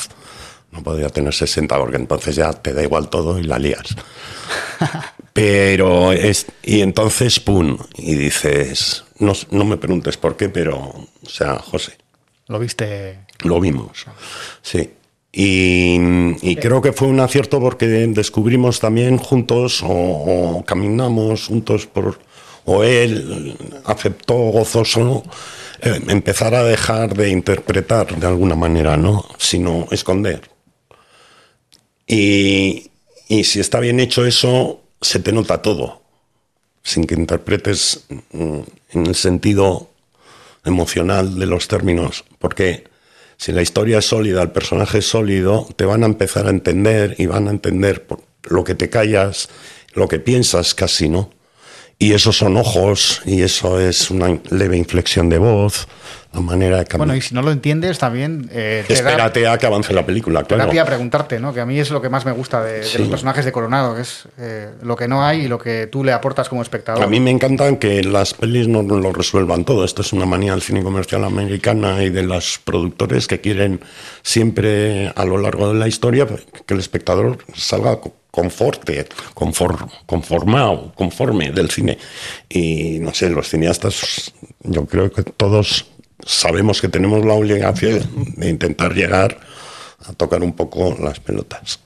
[SPEAKER 2] No podía tener 60 porque entonces ya te da igual todo y la lías. Pero es. Y entonces, pum, y dices. No, no me preguntes por qué, pero. O sea, José.
[SPEAKER 1] ¿Lo viste?
[SPEAKER 2] Lo vimos. Sí. Y, creo que fue un acierto porque descubrimos también juntos o, caminamos juntos por o él aceptó gozoso eh, empezar a dejar de interpretar de alguna manera, ¿no? Sino esconder. Y, y si está bien hecho eso, se te nota todo, sin que interpretes mm, en el sentido emocional de los términos, porque si la historia es sólida, el personaje es sólido, te van a empezar a entender y van a entender lo que te callas, lo que piensas casi, ¿no? Y esos son ojos y eso es una leve inflexión de voz, la manera de
[SPEAKER 1] Bueno, y si no lo entiendes también...
[SPEAKER 2] Eh, Espérate a que avance la película, claro.
[SPEAKER 1] Te a preguntarte, ¿no? Que a mí es lo que más me gusta de, los personajes de Coronado, que es eh, lo que no hay y lo que tú le aportas como espectador.
[SPEAKER 2] A mí me encantan que las pelis no lo resuelvan todo. Esto es una manía del cine comercial americana y de los productores que quieren siempre a lo largo de la historia que el espectador salga conforte, conformado, conforme del cine. Y no sé, los cineastas, yo creo que todos sabemos que tenemos la obligación de intentar llegar a tocar un poco las pelotas.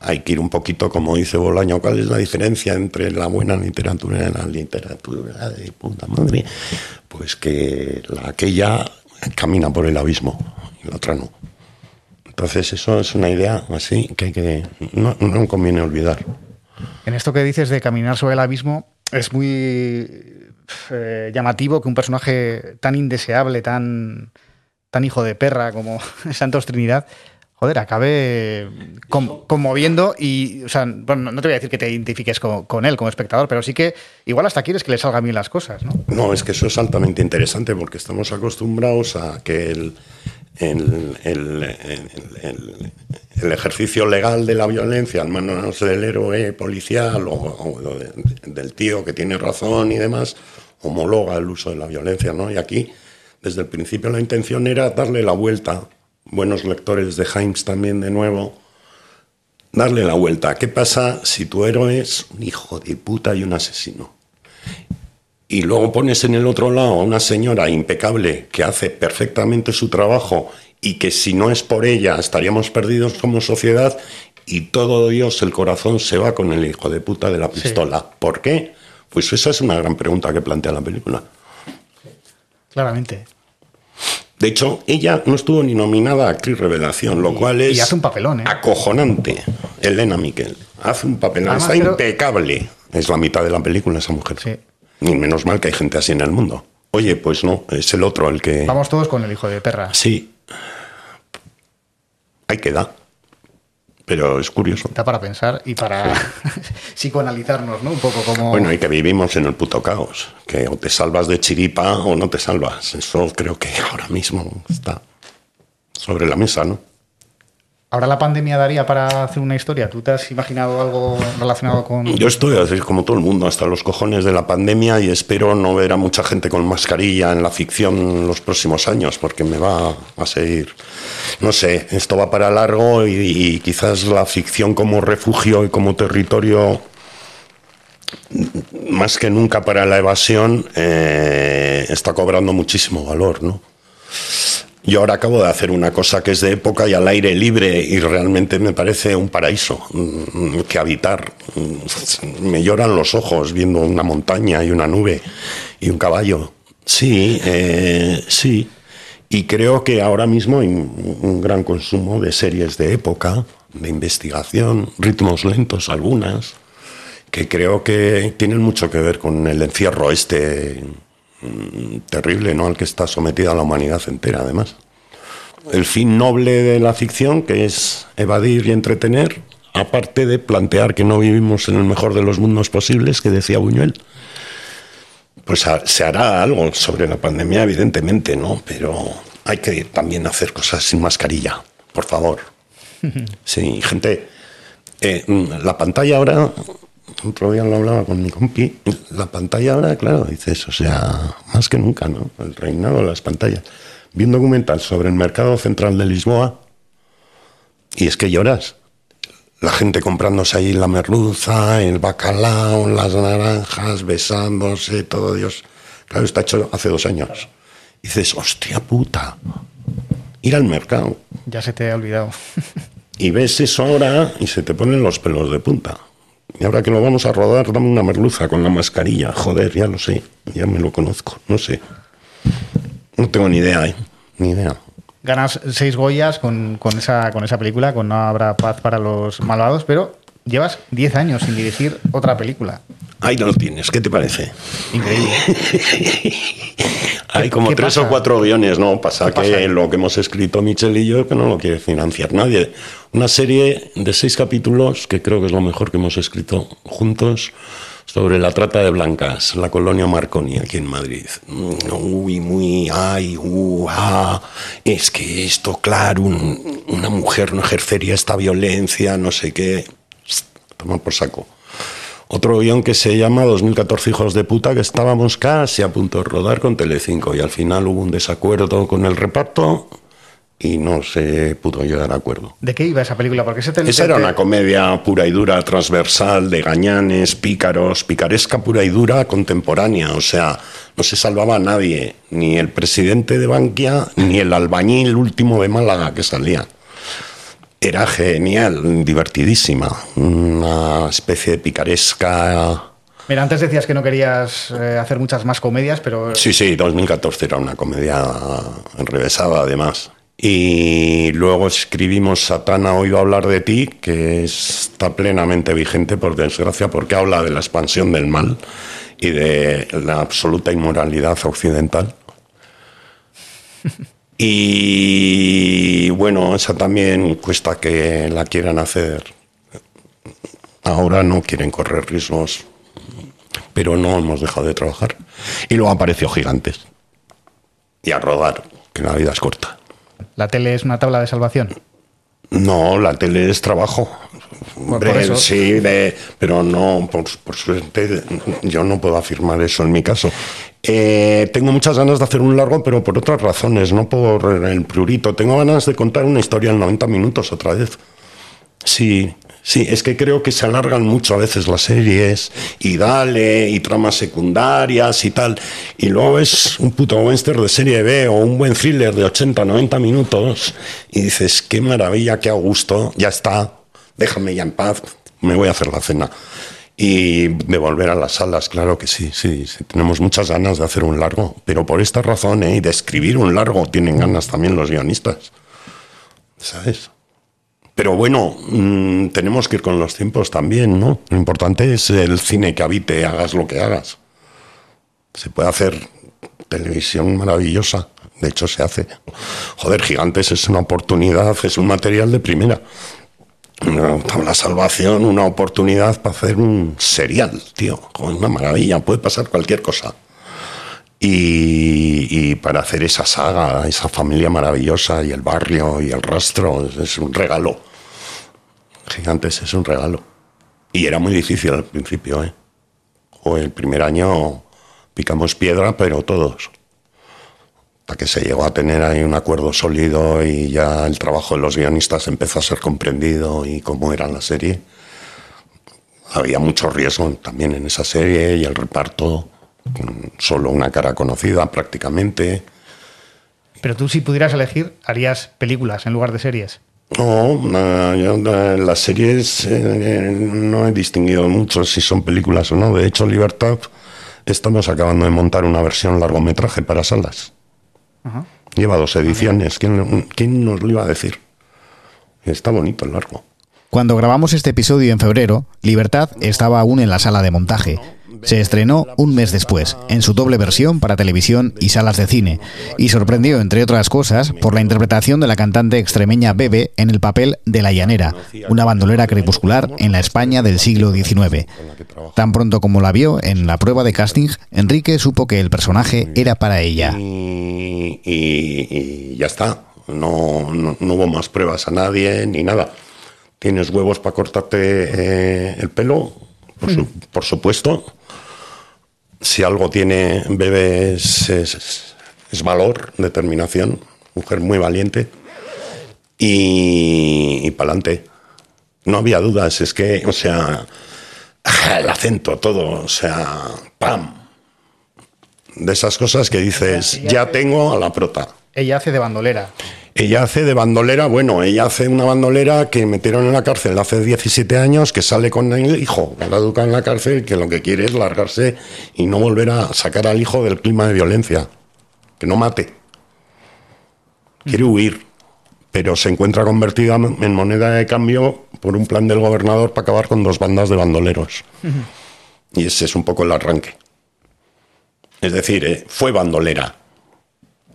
[SPEAKER 2] Hay que ir un poquito, como dice Bolaño, ¿cuál es la diferencia entre la buena literatura y la literatura de puta madre? Pues que la aquella camina por el abismo y la otra no. Entonces eso es una idea así que, que no, no conviene olvidar.
[SPEAKER 1] En esto que dices de caminar sobre el abismo, es muy eh, llamativo que un personaje tan indeseable, tan, tan hijo de perra como Santos Trinidad, joder, acabe conmoviendo y, o sea, bueno, no te voy a decir que te identifiques con, él como espectador, pero sí que igual hasta quieres que le salgan bien las cosas, ¿no?
[SPEAKER 2] No, es que eso es altamente interesante porque estamos acostumbrados a que el, el, el, ejercicio legal de la violencia al manos del héroe policial o, del tío que tiene razón y demás, homologa el uso de la violencia, ¿no? Y aquí, desde el principio, la intención era darle la vuelta. Buenos lectores de Himes también, de nuevo, darle la vuelta. ¿Qué pasa si tu héroe es un hijo de puta y un asesino? Y luego pones en el otro lado a una señora impecable que hace perfectamente su trabajo y que si no es por ella estaríamos perdidos como sociedad y todo Dios, el corazón se va con el hijo de puta de la pistola. ¿Por qué? Pues esa es una gran pregunta que plantea la película.
[SPEAKER 1] Claramente.
[SPEAKER 2] De hecho, ella no estuvo ni nominada a actriz revelación, lo cual es.
[SPEAKER 1] Y hace un papelón, ¿eh?
[SPEAKER 2] Acojonante. Elena Miquel. Hace un papelón. Está impecable. Es la mitad de la película esa mujer. Sí. Y menos mal que hay gente así en el mundo. Oye, pues no, es el otro el que.
[SPEAKER 1] Vamos todos con el hijo de perra.
[SPEAKER 2] Sí. Ahí queda. Pero es curioso.
[SPEAKER 1] Está para pensar y para psicoanalizarnos, ¿no? Un poco como.
[SPEAKER 2] Bueno, y que vivimos en el puto caos. Que o te salvas de chiripa o no te salvas. Eso creo que ahora mismo está sobre la mesa, ¿no?
[SPEAKER 1] ¿Ahora la pandemia daría para hacer una historia? ¿Tú te has imaginado algo relacionado con...?
[SPEAKER 2] Yo estoy, así como todo el mundo, hasta los cojones de la pandemia y espero no ver a mucha gente con mascarilla en la ficción los próximos años, porque me va a seguir... No sé, esto va para largo y, quizás la ficción como refugio y como territorio más que nunca para la evasión, eh, está cobrando muchísimo valor, ¿no? Yo ahora acabo de hacer una cosa que es de época y al aire libre y realmente me parece un paraíso mm, que habitar. Mm, me lloran los ojos viendo una montaña y una nube y un caballo. Sí, eh, sí. Y creo que ahora mismo hay un gran consumo de series de época, de investigación, ritmos lentos algunas, que creo que tienen mucho que ver con el encierro este mm, terrible, ¿no? Al que está sometida la humanidad entera, además. El fin noble de la ficción, que es evadir y entretener, aparte de plantear que no vivimos en el mejor de los mundos posibles, que decía Buñuel. Pues se hará algo sobre la pandemia, evidentemente, ¿no? Pero hay que también hacer cosas sin mascarilla, por favor. Sí, gente. Eh, la pantalla ahora otro día lo hablaba con mi compi, la pantalla ahora, claro, dices, o sea, más que nunca, ¿no? El reinado de las pantallas. Vi un documental sobre el mercado central de Lisboa y es que lloras. La gente comprándose ahí la merluza, el bacalao, las naranjas, besándose, todo Dios. Claro, está hecho hace dos años. Y dices, hostia puta, ir al mercado.
[SPEAKER 1] Ya se te ha olvidado.
[SPEAKER 2] y ves eso ahora y se te ponen los pelos de punta. Y ahora que lo vamos a rodar, dame una merluza con la mascarilla. Joder, ya lo sé, ya me lo conozco, no sé. No tengo ni idea, ¿eh? Ni idea.
[SPEAKER 1] Ganas seis Goyas con, con, esa, con esa película, con No habrá paz para los malvados, pero llevas diez años sin dirigir otra película.
[SPEAKER 2] Ahí no lo tienes, ¿qué te parece?
[SPEAKER 1] Increíble.
[SPEAKER 2] Hay como tres o cuatro guiones, ¿no? Pasa que lo que hemos escrito Michel y yo, que no lo quiere financiar nadie. Una serie de seis capítulos, que creo que es lo mejor que hemos escrito juntos, sobre la trata de blancas, la colonia Marconi aquí en Madrid. Mm, uy, muy, ay, uh, ah, es que esto, claro, una mujer no ejercería esta violencia, no sé qué. Toma por saco. Otro guion que se llama 2014 Hijos de Puta, que estábamos casi a punto de rodar con Telecinco y al final hubo un desacuerdo con el reparto y no se pudo llegar a acuerdo.
[SPEAKER 1] ¿De qué iba esa película? Porque ese
[SPEAKER 2] Esa era una comedia pura y dura, transversal, de gañanes, pícaros, picaresca pura y dura, contemporánea. O sea, no se salvaba a nadie, ni el presidente de Bankia, ni el albañil último de Málaga que salía era genial, divertidísima, una especie de picaresca.
[SPEAKER 1] Mira, antes decías que no querías eh, hacer muchas más comedias, pero...
[SPEAKER 2] Sí, sí, 2014 era una comedia enrevesada además. Y luego escribimos Satana, oído hablar de ti, que está plenamente vigente, por desgracia, porque habla de la expansión del mal y de la absoluta inmoralidad occidental. Y bueno, esa también cuesta que la quieran hacer. Ahora no quieren correr riesgos, pero no hemos dejado de trabajar. Y luego apareció Gigantes. Y a rodar, que la vida es corta.
[SPEAKER 1] ¿La tele es una tabla de salvación?
[SPEAKER 2] No, la tele es trabajo. sí, pero no, por, por, suerte, yo no puedo afirmar eso en mi caso. Eh, tengo muchas ganas de hacer un largo, pero por otras razones, no por el prurito. Tengo ganas de contar una historia en 90 minutos otra vez. Sí, sí, es que creo que se alargan mucho a veces las series y dale, y tramas secundarias y tal. Y luego es un puto western de serie B o un buen thriller de 80, 90 minutos y dices, qué maravilla, qué a gusto, ya está, déjame ya en paz, me voy a hacer la cena. Y de volver a las salas, claro que sí, sí, tenemos muchas ganas de hacer un largo, pero por esta razón, ¿eh? y de escribir un largo, tienen ganas también los guionistas, ¿sabes? Pero bueno, mm, tenemos que ir con los tiempos también, ¿no? Lo importante es el cine que habite, hagas lo que hagas. Se puede hacer televisión maravillosa, de hecho se hace. Joder, Gigantes es una oportunidad, es un material de primera una salvación, una oportunidad para hacer un serial, tío. Una maravilla, puede pasar cualquier cosa. Y, para hacer esa saga, esa familia maravillosa y el barrio y el rastro, es, un regalo. Gigantes es un regalo. Y era muy difícil al principio, ¿eh? O el primer año picamos piedra, pero todos hasta que se llegó a tener ahí un acuerdo sólido y ya el trabajo de los guionistas empezó a ser comprendido y cómo era la serie. había mucho riesgo también en esa serie y el reparto, con solo una cara conocida prácticamente.
[SPEAKER 1] Pero tú si pudieras elegir, harías películas en lugar de series.
[SPEAKER 2] No, yo, las series eh, no he distinguido mucho si son películas o no. De hecho, Libertad, estamos acabando de montar una versión largometraje para salas. Lleva dos ediciones. ¿Quién, quién nos lo iba a decir? Está bonito el largo.
[SPEAKER 7] Cuando grabamos este episodio en febrero, Libertad estaba aún en la sala de montaje. Se estrenó un mes después, en su doble versión para televisión y salas de cine, y sorprendió, entre otras cosas, por la interpretación de la cantante extremeña Bebe en el papel de La Llanera, una bandolera crepuscular en la España del siglo XIX. Tan pronto como la vio en la prueba de casting, Enrique supo que el personaje era para ella.
[SPEAKER 2] Y, ya está. No, no, no hubo más pruebas a nadie ni nada. ¿Tienes huevos para cortarte eh, el pelo? Por, su- por supuesto. Si algo tiene bebé es, es, es valor, determinación. Mujer muy valiente. Y, y para adelante. No había dudas. Es que, o sea, el acento, todo. O sea, ¡pam! De esas cosas que dices, ya tengo a la prota.
[SPEAKER 1] Ella hace de bandolera.
[SPEAKER 2] Ella hace de bandolera, bueno, ella hace una bandolera que metieron en la cárcel hace 17 años, que sale con el hijo, la educa en la cárcel, que lo que quiere es largarse y no volver a sacar al hijo del clima de violencia. Que no mate. Quiere huir, pero se encuentra convertida en moneda de cambio por un plan del gobernador para acabar con dos bandas de bandoleros. Y ese es un poco el arranque. Es decir, eh, fue bandolera.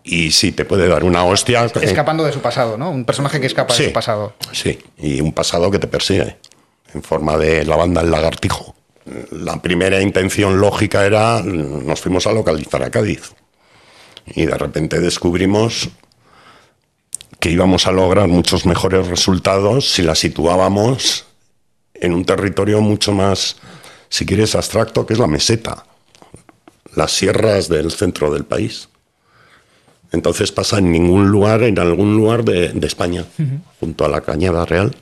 [SPEAKER 2] Y sí, te puede dar una hostia.
[SPEAKER 1] Escapando de su pasado, ¿no? Un personaje que escapa
[SPEAKER 2] Sí.
[SPEAKER 1] de su pasado.
[SPEAKER 2] Sí, y un pasado que te persigue, en forma de la banda El Lagartijo. La primera intención lógica era, nos fuimos a localizar a Cádiz. Y de repente descubrimos que íbamos a lograr muchos mejores resultados si la situábamos en un territorio mucho más, si quieres, abstracto, que es la meseta, las sierras del centro del país. Entonces pasa en ningún lugar, en algún lugar de, de España, junto a la Cañada Real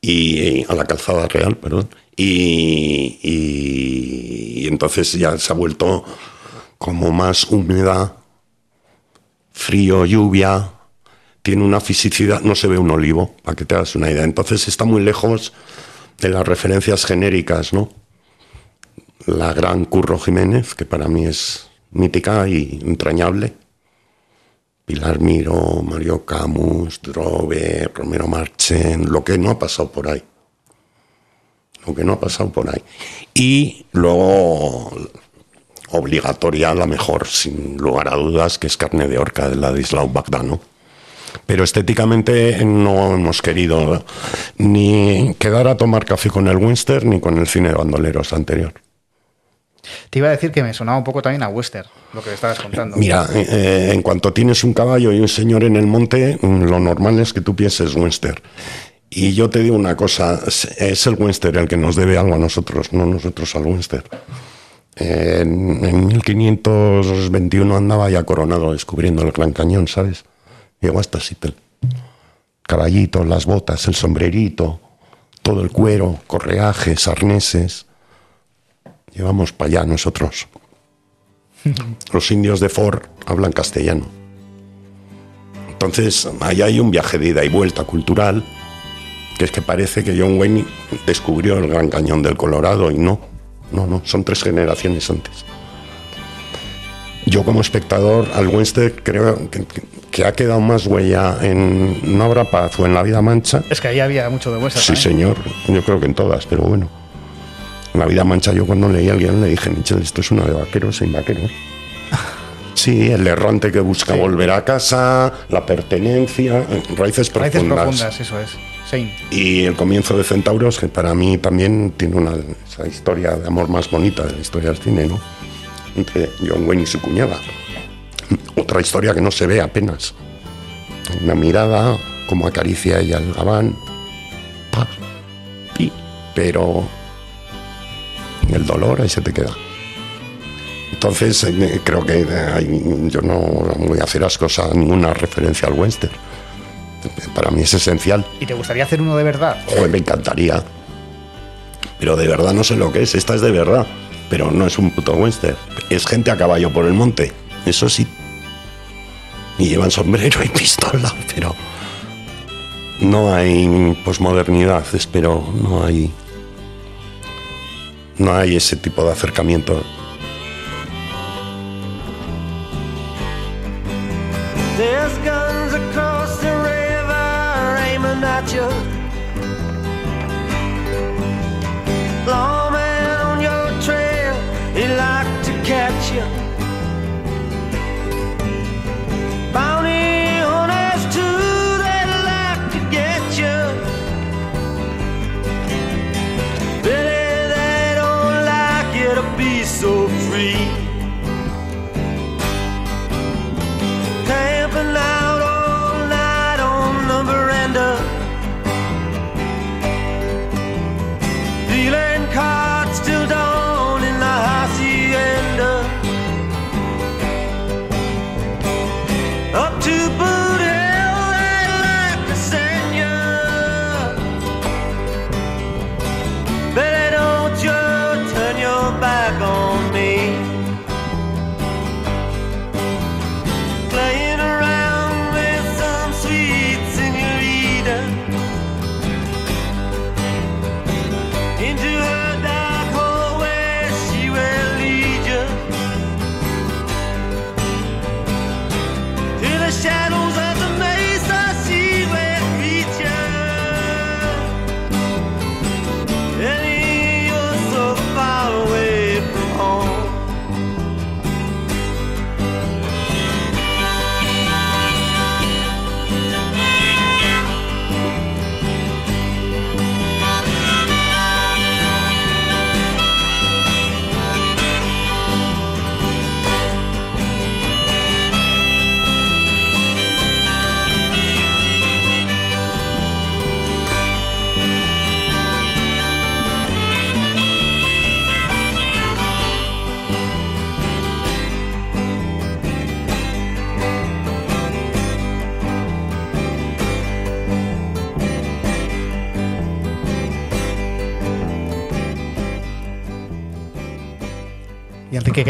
[SPEAKER 2] y a la Calzada Real, perdón. Y, y- y entonces ya se ha vuelto como más húmeda, frío, lluvia, tiene una fisicidad, no se ve un olivo, para que te hagas una idea. Entonces está muy lejos de las referencias genéricas, ¿no? La gran Curro Jiménez, que para mí es mítica y entrañable. Pilar Miro, Mario Camus, Drobe, Romero Marchen, lo que no ha pasado por ahí. Lo que no ha pasado por ahí. Y luego, obligatoria, la mejor, sin lugar a dudas, que es Carne de Orca de Ladislao Bagdano. Pero estéticamente no hemos querido ni quedar a tomar café con el Winster ni con el cine de bandoleros anterior.
[SPEAKER 1] Te iba a decir que me sonaba un poco también a western, lo que estabas contando.
[SPEAKER 2] Mira, eh, en cuanto tienes un caballo y un señor en el monte, mm, lo normal es que tú pienses Western. Y yo te digo una cosa, es- el Western el que nos debe algo a nosotros, no nosotros al Western. En, en 1521 andaba ya coronado descubriendo el Gran Cañón, ¿sabes? Llegó hasta Seattle. Caballito, las botas, el sombrerito, todo el cuero, correajes, arneses. Llevamos para allá nosotros. Los indios de Ford hablan castellano. Entonces, ahí hay un viaje de ida y vuelta cultural, que es que parece que John Wayne descubrió el Gran Cañón del Colorado y no, no, no, son tres generaciones antes. Yo como espectador al Western creo que, que ha quedado más huella en No habrá paz o en La vida mancha.
[SPEAKER 1] Es que ahí había mucho de western.
[SPEAKER 2] Sí, señor, yo creo que en todas, pero bueno. En La vida mancha yo cuando leí al guion le dije, Michel, esto es una de vaqueros sin vaqueros. Sí, el errante que busca volver a casa, la pertenencia, raíces profundas.
[SPEAKER 1] Raíces profundas, eso es. Sein.
[SPEAKER 2] Y el comienzo de Centauros, que para mí también tiene una esa historia de amor más bonita de la historia del cine, ¿no? Entre John Wayne y su cuñada. Otra historia que no se ve apenas. Una mirada, como acaricia ella el gabán. Pa, pi, pero el dolor ahí se te queda. Entonces, eh, creo que eh, hay- yo no voy a hacer ascos a ninguna referencia al western. Para mí es esencial.
[SPEAKER 1] ¿Y te gustaría hacer uno de verdad?
[SPEAKER 2] Joder, me encantaría. pero de verdad no sé lo que es, esta es de verdad, pero no es un puto western, es gente a caballo por el monte, eso sí. Y llevan sombrero y pistola, pero no hay posmodernidad, espero, no hay no hay ese tipo de acercamiento.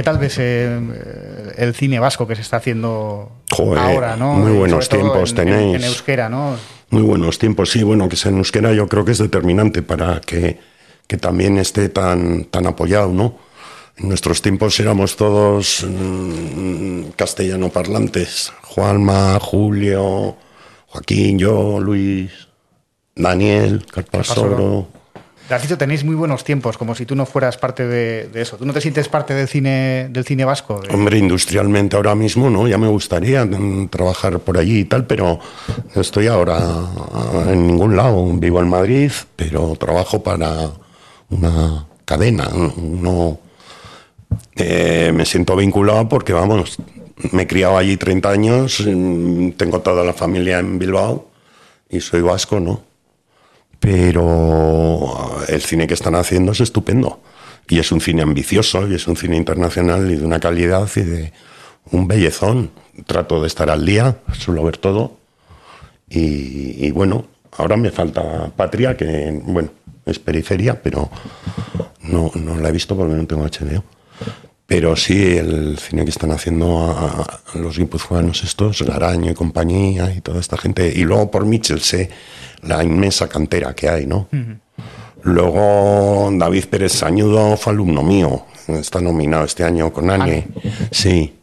[SPEAKER 1] Tal ves eh, el cine vasco que se está haciendo
[SPEAKER 2] Joder,
[SPEAKER 1] ahora, ¿no?
[SPEAKER 2] muy buenos tiempos
[SPEAKER 1] en- en-
[SPEAKER 2] tenéis.
[SPEAKER 1] En, euskera, ¿no?
[SPEAKER 2] Muy buenos tiempos, sí, bueno, que sea en euskera yo creo que es determinante para que, que también esté tan, tan apoyado, ¿no? En nuestros tiempos éramos todos mm, castellano parlantes. Juanma, Julio, Joaquín, yo, Luis, Daniel, Carpasoro.
[SPEAKER 1] Has dicho, tenéis muy buenos tiempos, como si tú no fueras parte de, eso. ¿Tú no te sientes parte del cine, del cine vasco? De-
[SPEAKER 2] Hombre, industrialmente ahora mismo, ¿no? Ya me gustaría mm, trabajar por allí y tal, pero estoy ahora ah, en ningún lado. Vivo en Madrid, pero trabajo para una cadena. No, eh, me siento vinculado porque, vamos, me he criado allí 30 años, mm, tengo toda la familia en Bilbao y soy vasco, ¿no? Pero ah, el cine que están haciendo es estupendo. Y es un cine ambicioso, y es un cine internacional y de una calidad y de un bellezón. Trato de estar al día, suelo ver todo. Y, bueno, ahora me falta Patria, que bueno, es periferia, pero no, no la he visto porque no tengo HBO. Pero sí, el cine que están haciendo a, a los guipuzcoanos estos, Garaño y compañía y toda esta gente. Y luego por Mitchell sé la inmensa cantera que hay, ¿no? Luego David Pérez Sañudo fue alumno mío. Está nominado este año con Anne. Sí.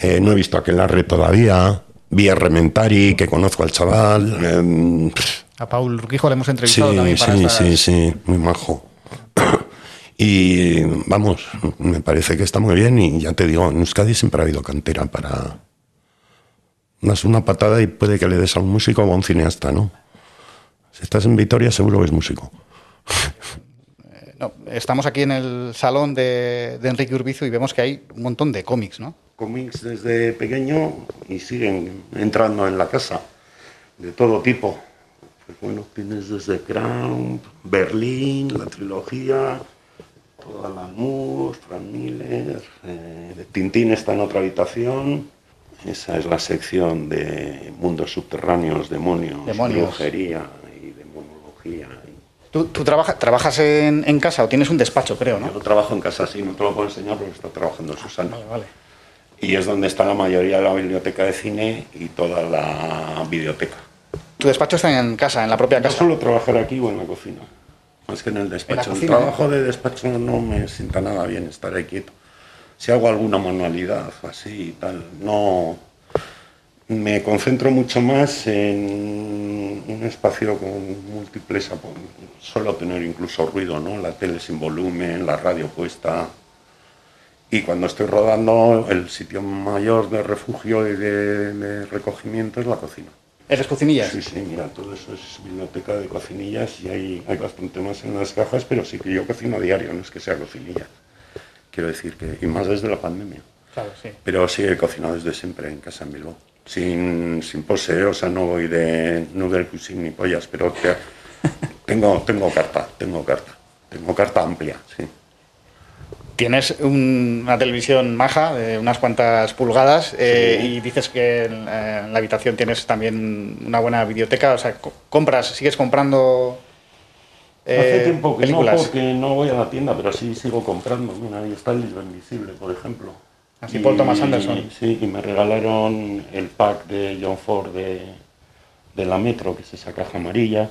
[SPEAKER 2] Eh, no he visto aquel arre todavía. Vi a Rementari, que conozco al chaval. Em,
[SPEAKER 1] A Paul Urquijo le hemos
[SPEAKER 2] Sí,
[SPEAKER 1] entrevistado también para
[SPEAKER 2] sí,
[SPEAKER 1] estas-
[SPEAKER 2] sí, sí, muy majo. Y vamos, me parece que está muy bien y ya te digo, en Euskadi siempre ha habido cantera para... Das una patada y puede que le des a un músico o a un cineasta, ¿no? Si estás en Vitoria seguro que es músico.
[SPEAKER 1] No, estamos aquí en el salón de, de Enrique Urbizu y vemos que hay un montón de cómics, ¿no?
[SPEAKER 2] Cómics desde pequeño y siguen entrando en la casa, de todo tipo. Pues bueno, tienes desde Crown, Berlín, la trilogía, toda la Moore, Frank Miller, eh, Tintín está en otra habitación. Esa es la sección de mundos subterráneos, demonios,
[SPEAKER 1] Demonios.
[SPEAKER 2] brujería y demonología.
[SPEAKER 1] ¿Tú, tú trabaja- trabajas en, en casa o tienes un despacho, creo,
[SPEAKER 2] Yo
[SPEAKER 1] no?
[SPEAKER 2] trabajo en casa, sí, no te lo puedo enseñar porque está trabajando Susana.
[SPEAKER 1] Vale, vale.
[SPEAKER 2] Y es donde está la mayoría de la biblioteca de cine y toda la videoteca.
[SPEAKER 1] Tu despacho está en casa, en la propia
[SPEAKER 2] Yo
[SPEAKER 1] casa.
[SPEAKER 2] suelo trabajar aquí o en la cocina, más que en el despacho. el
[SPEAKER 1] cocina,
[SPEAKER 2] trabajo de despacho no me sienta nada bien estar ahí quieto. Si hago alguna manualidad así y tal, no. Me concentro mucho más en un espacio con múltiples. Suelo tener incluso ruido, ¿no? La tele sin volumen, la radio puesta. Y cuando estoy rodando, el sitio mayor de refugio y de, de recogimiento es la cocina.
[SPEAKER 1] ¿Eres cocinillas?
[SPEAKER 2] Sí, sí, mira, todo eso es biblioteca de cocinillas y hay, hay bastante más en las cajas, pero sí que yo cocino a diario, no es que sea cocinillas. Quiero decir que, y más desde la pandemia.
[SPEAKER 1] Claro, sí.
[SPEAKER 2] Pero sí he cocinado desde siempre en casa en Bilbao. Sin, sin pose, o sea, no voy de noodle cuisine ni pollas, pero que- tengo, tengo carta, tengo carta. Tengo carta amplia, sí.
[SPEAKER 1] Tienes un- una televisión maja de unas cuantas pulgadas eh,
[SPEAKER 2] Sí.
[SPEAKER 1] y dices que en, en la habitación tienes también una buena biblioteca. O sea, co- compras, sigues comprando eh,
[SPEAKER 2] Hace tiempo que
[SPEAKER 1] películas.
[SPEAKER 2] no, porque no voy a la tienda, pero sí sigo comprando. Mira, ahí está el libro invisible, por ejemplo.
[SPEAKER 1] Así Paul Thomas Anderson.
[SPEAKER 2] Sí, y me regalaron el pack de John Ford de, de la Metro, que es esa caja amarilla.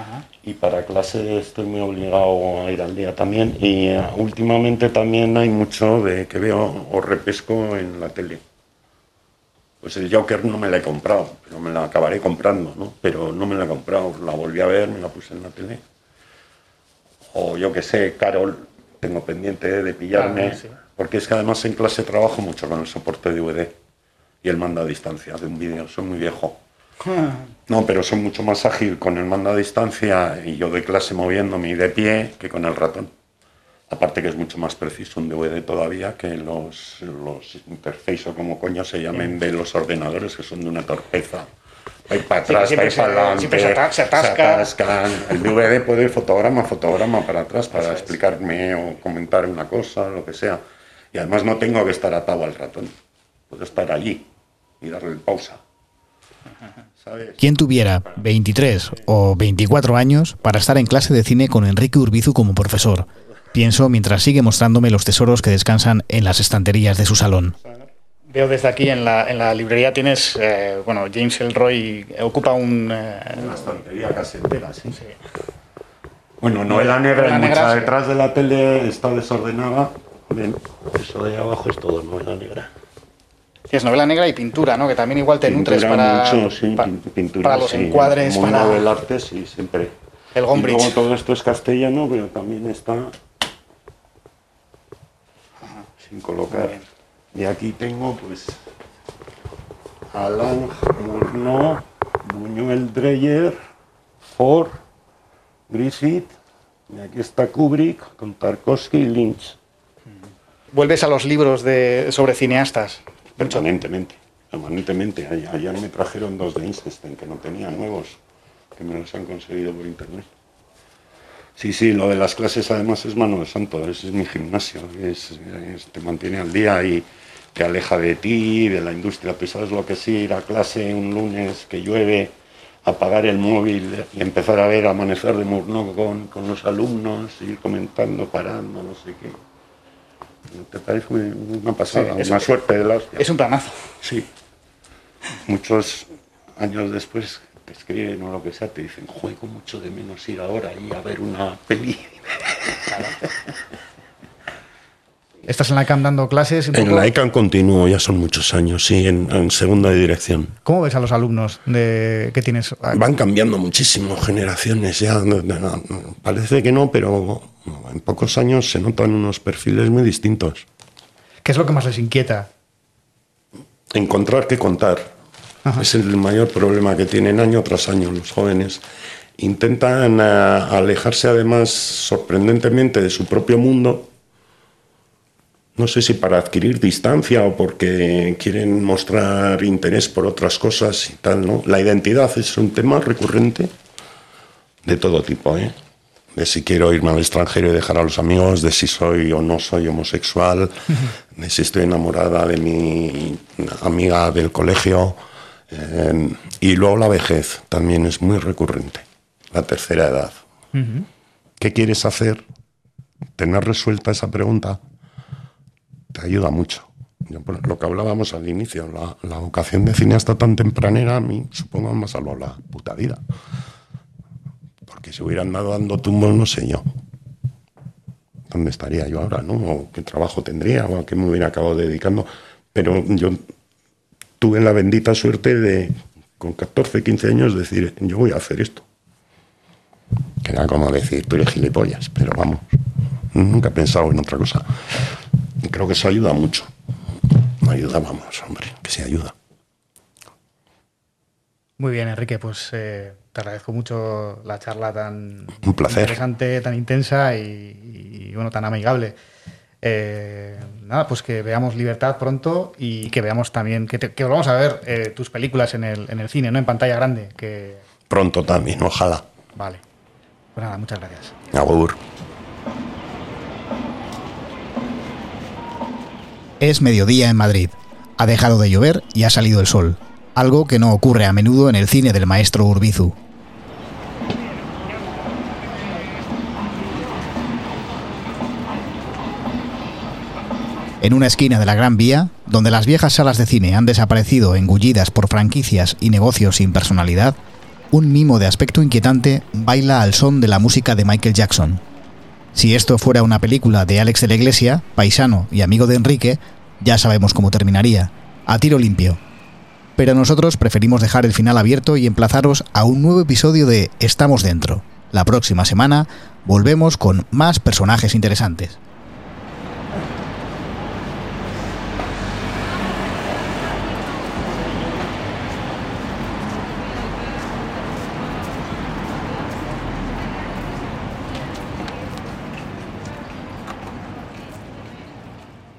[SPEAKER 1] Ajá.
[SPEAKER 2] Y para clase estoy muy obligado a ir al día también. Y eh, últimamente también hay mucho de que veo o repesco en la tele. Pues el Joker no me la he comprado, pero me la acabaré comprando, ¿no? Pero no me la he comprado, la volví a ver, me la puse en la tele. O yo que sé, Carol, tengo pendiente de pillarme,
[SPEAKER 1] Ah, sí.
[SPEAKER 2] porque es que además en clase trabajo mucho con el soporte DVD y el mando a distancia de un vídeo, soy muy viejo. No, pero soy mucho más ágil con el mando a distancia y yo de clase moviéndome y de pie que con el ratón. Aparte que es mucho más preciso un DVD todavía que los, los interface o como coño se llamen de los ordenadores que son de una torpeza. Ahí para
[SPEAKER 1] Sí,
[SPEAKER 2] atrás, ahí
[SPEAKER 1] se-
[SPEAKER 2] para adelante.
[SPEAKER 1] siempre se ata- se atasca.
[SPEAKER 2] atascan. El DVD puede ir fotograma fotograma para atrás para explicarme o comentar una cosa, lo que sea. Y además no tengo que estar atado al ratón. Puedo estar allí y darle pausa.
[SPEAKER 7] ¿Quién tuviera 23 o 24 años para estar en clase de cine con Enrique Urbizu como profesor? Pienso mientras sigue mostrándome los tesoros que descansan en las estanterías de su salón.
[SPEAKER 1] Veo desde aquí en la, en la librería tienes, eh, bueno, James Elroy ocupa un... eh,
[SPEAKER 2] Una estantería casi entera, sí. Bueno, novela negra,
[SPEAKER 1] Novela
[SPEAKER 2] hay
[SPEAKER 1] negra,
[SPEAKER 2] mucha
[SPEAKER 1] sí.
[SPEAKER 2] detrás de la tele, está desordenada. Ven, eso de ahí abajo es todo novela negra.
[SPEAKER 1] Tienes novela negra y pintura, ¿no? Que también igual te nutres para,
[SPEAKER 2] mucho, sí,
[SPEAKER 1] pa-
[SPEAKER 2] pin- pintura,
[SPEAKER 1] para los
[SPEAKER 2] sí,
[SPEAKER 1] encuadres,
[SPEAKER 2] el
[SPEAKER 1] para...
[SPEAKER 2] del arte, sí, siempre.
[SPEAKER 1] El
[SPEAKER 2] Y
[SPEAKER 1] Gombrich.
[SPEAKER 2] luego todo esto es castellano, pero también está sin colocar. Y aquí tengo, pues, Alain Murnau, Buñuel Dreyer, Ford, Griffith, y aquí está Kubrick con Tarkovsky y Lynch.
[SPEAKER 1] Vuelves a los libros de, sobre cineastas.
[SPEAKER 2] Permanentemente, permanentemente. Ayer me trajeron dos de Einstein que no tenía nuevos, que me los han conseguido por internet. Sí, sí, lo de las clases además es mano de santo, es mi gimnasio, es, es- te mantiene al día y te aleja de ti, de la industria. Pues sabes lo que es ir a clase un lunes que llueve, apagar el móvil y empezar a ver amanecer de Murnau con, con los alumnos, ir comentando, parando, no sé qué. Te parece muy- una pasada,
[SPEAKER 1] Sí, es-
[SPEAKER 2] una suerte de la hostia.
[SPEAKER 1] Es un planazo.
[SPEAKER 2] Sí. Muchos años después te escriben o lo que sea, te dicen, juego mucho de menos ir ahora y a ver una peli.
[SPEAKER 1] Estás en la CAM dando clases. un
[SPEAKER 2] En
[SPEAKER 1] poco-
[SPEAKER 2] la ICANN continúo, ya son muchos años, sí, en, en segunda de dirección.
[SPEAKER 1] ¿Cómo ves a los alumnos de, que tienes?
[SPEAKER 2] Van cambiando muchísimo generaciones ya. Parece que no, pero en pocos años se notan unos perfiles muy distintos.
[SPEAKER 1] ¿Qué es lo que más les inquieta?
[SPEAKER 2] encontrar qué contar. Es el mayor problema que tienen año tras año los jóvenes. Intentan eh, alejarse además sorprendentemente de su propio mundo. No sé si para adquirir distancia o porque quieren mostrar interés por otras cosas y tal, ¿no? La identidad es un tema recurrente de todo tipo, ¿eh? De si quiero irme al extranjero y dejar a los amigos, de si soy o no soy homosexual, de si estoy enamorada de mi amiga del colegio. eh, y luego la vejez también es muy recurrente, la tercera edad. qué quieres hacer, tener resuelta esa pregunta, ayuda mucho. Lo que hablábamos al inicio, la, vocación de cineasta tan tempranera a mí supongo me salvado la puta vida. Porque si hubiera andado dando tumbos, no sé yo. ¿Dónde estaría yo ahora, no? Qué trabajo tendría, o a qué me hubiera acabado dedicando. Pero yo tuve la bendita suerte de, con 14, 15 años, decir, yo voy a hacer esto. Que era como decir, tú eres gilipollas, pero vamos, nunca he pensado en otra cosa. Y creo que eso ayuda mucho. Ayuda, vamos, hombre, que se ayuda.
[SPEAKER 8] Muy bien, Enrique, pues eh, te agradezco mucho la charla tan
[SPEAKER 2] Un placer.
[SPEAKER 8] interesante, tan intensa y, y, bueno, tan amigable. Eh, nada, pues que veamos Libertad pronto y que veamos también, que, te- que volvamos a ver eh, tus películas en el, en el cine, ¿no? En pantalla grande. Que,
[SPEAKER 2] Pronto también, ojalá.
[SPEAKER 8] vale. Pues nada, muchas gracias.
[SPEAKER 2] Agur.
[SPEAKER 1] Es mediodía en Madrid. Ha dejado de llover y ha salido el sol, algo que no ocurre a menudo en el cine del maestro Urbizu. En una esquina de la Gran Vía, donde las viejas salas de cine han desaparecido engullidas por franquicias y negocios sin personalidad, un mimo de aspecto inquietante baila al son de la música de Michael Jackson. Si esto fuera una película de Alex de la Iglesia, paisano y amigo de Enrique, ya sabemos cómo terminaría, a tiro limpio. Pero nosotros preferimos dejar el final abierto y emplazaros a un nuevo episodio de Estamos dentro. La próxima semana volvemos con más personajes interesantes.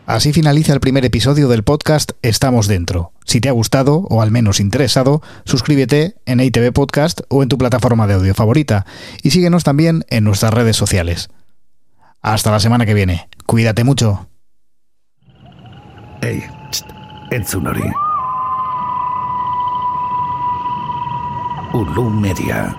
[SPEAKER 1] Así finaliza el primer episodio del podcast Estamos Dentro. Si te ha gustado, o al menos interesado, suscríbete en ITV Podcast o en tu plataforma de audio favorita y síguenos también en nuestras redes sociales. Hasta la semana que viene. Cuídate mucho.
[SPEAKER 7] Media.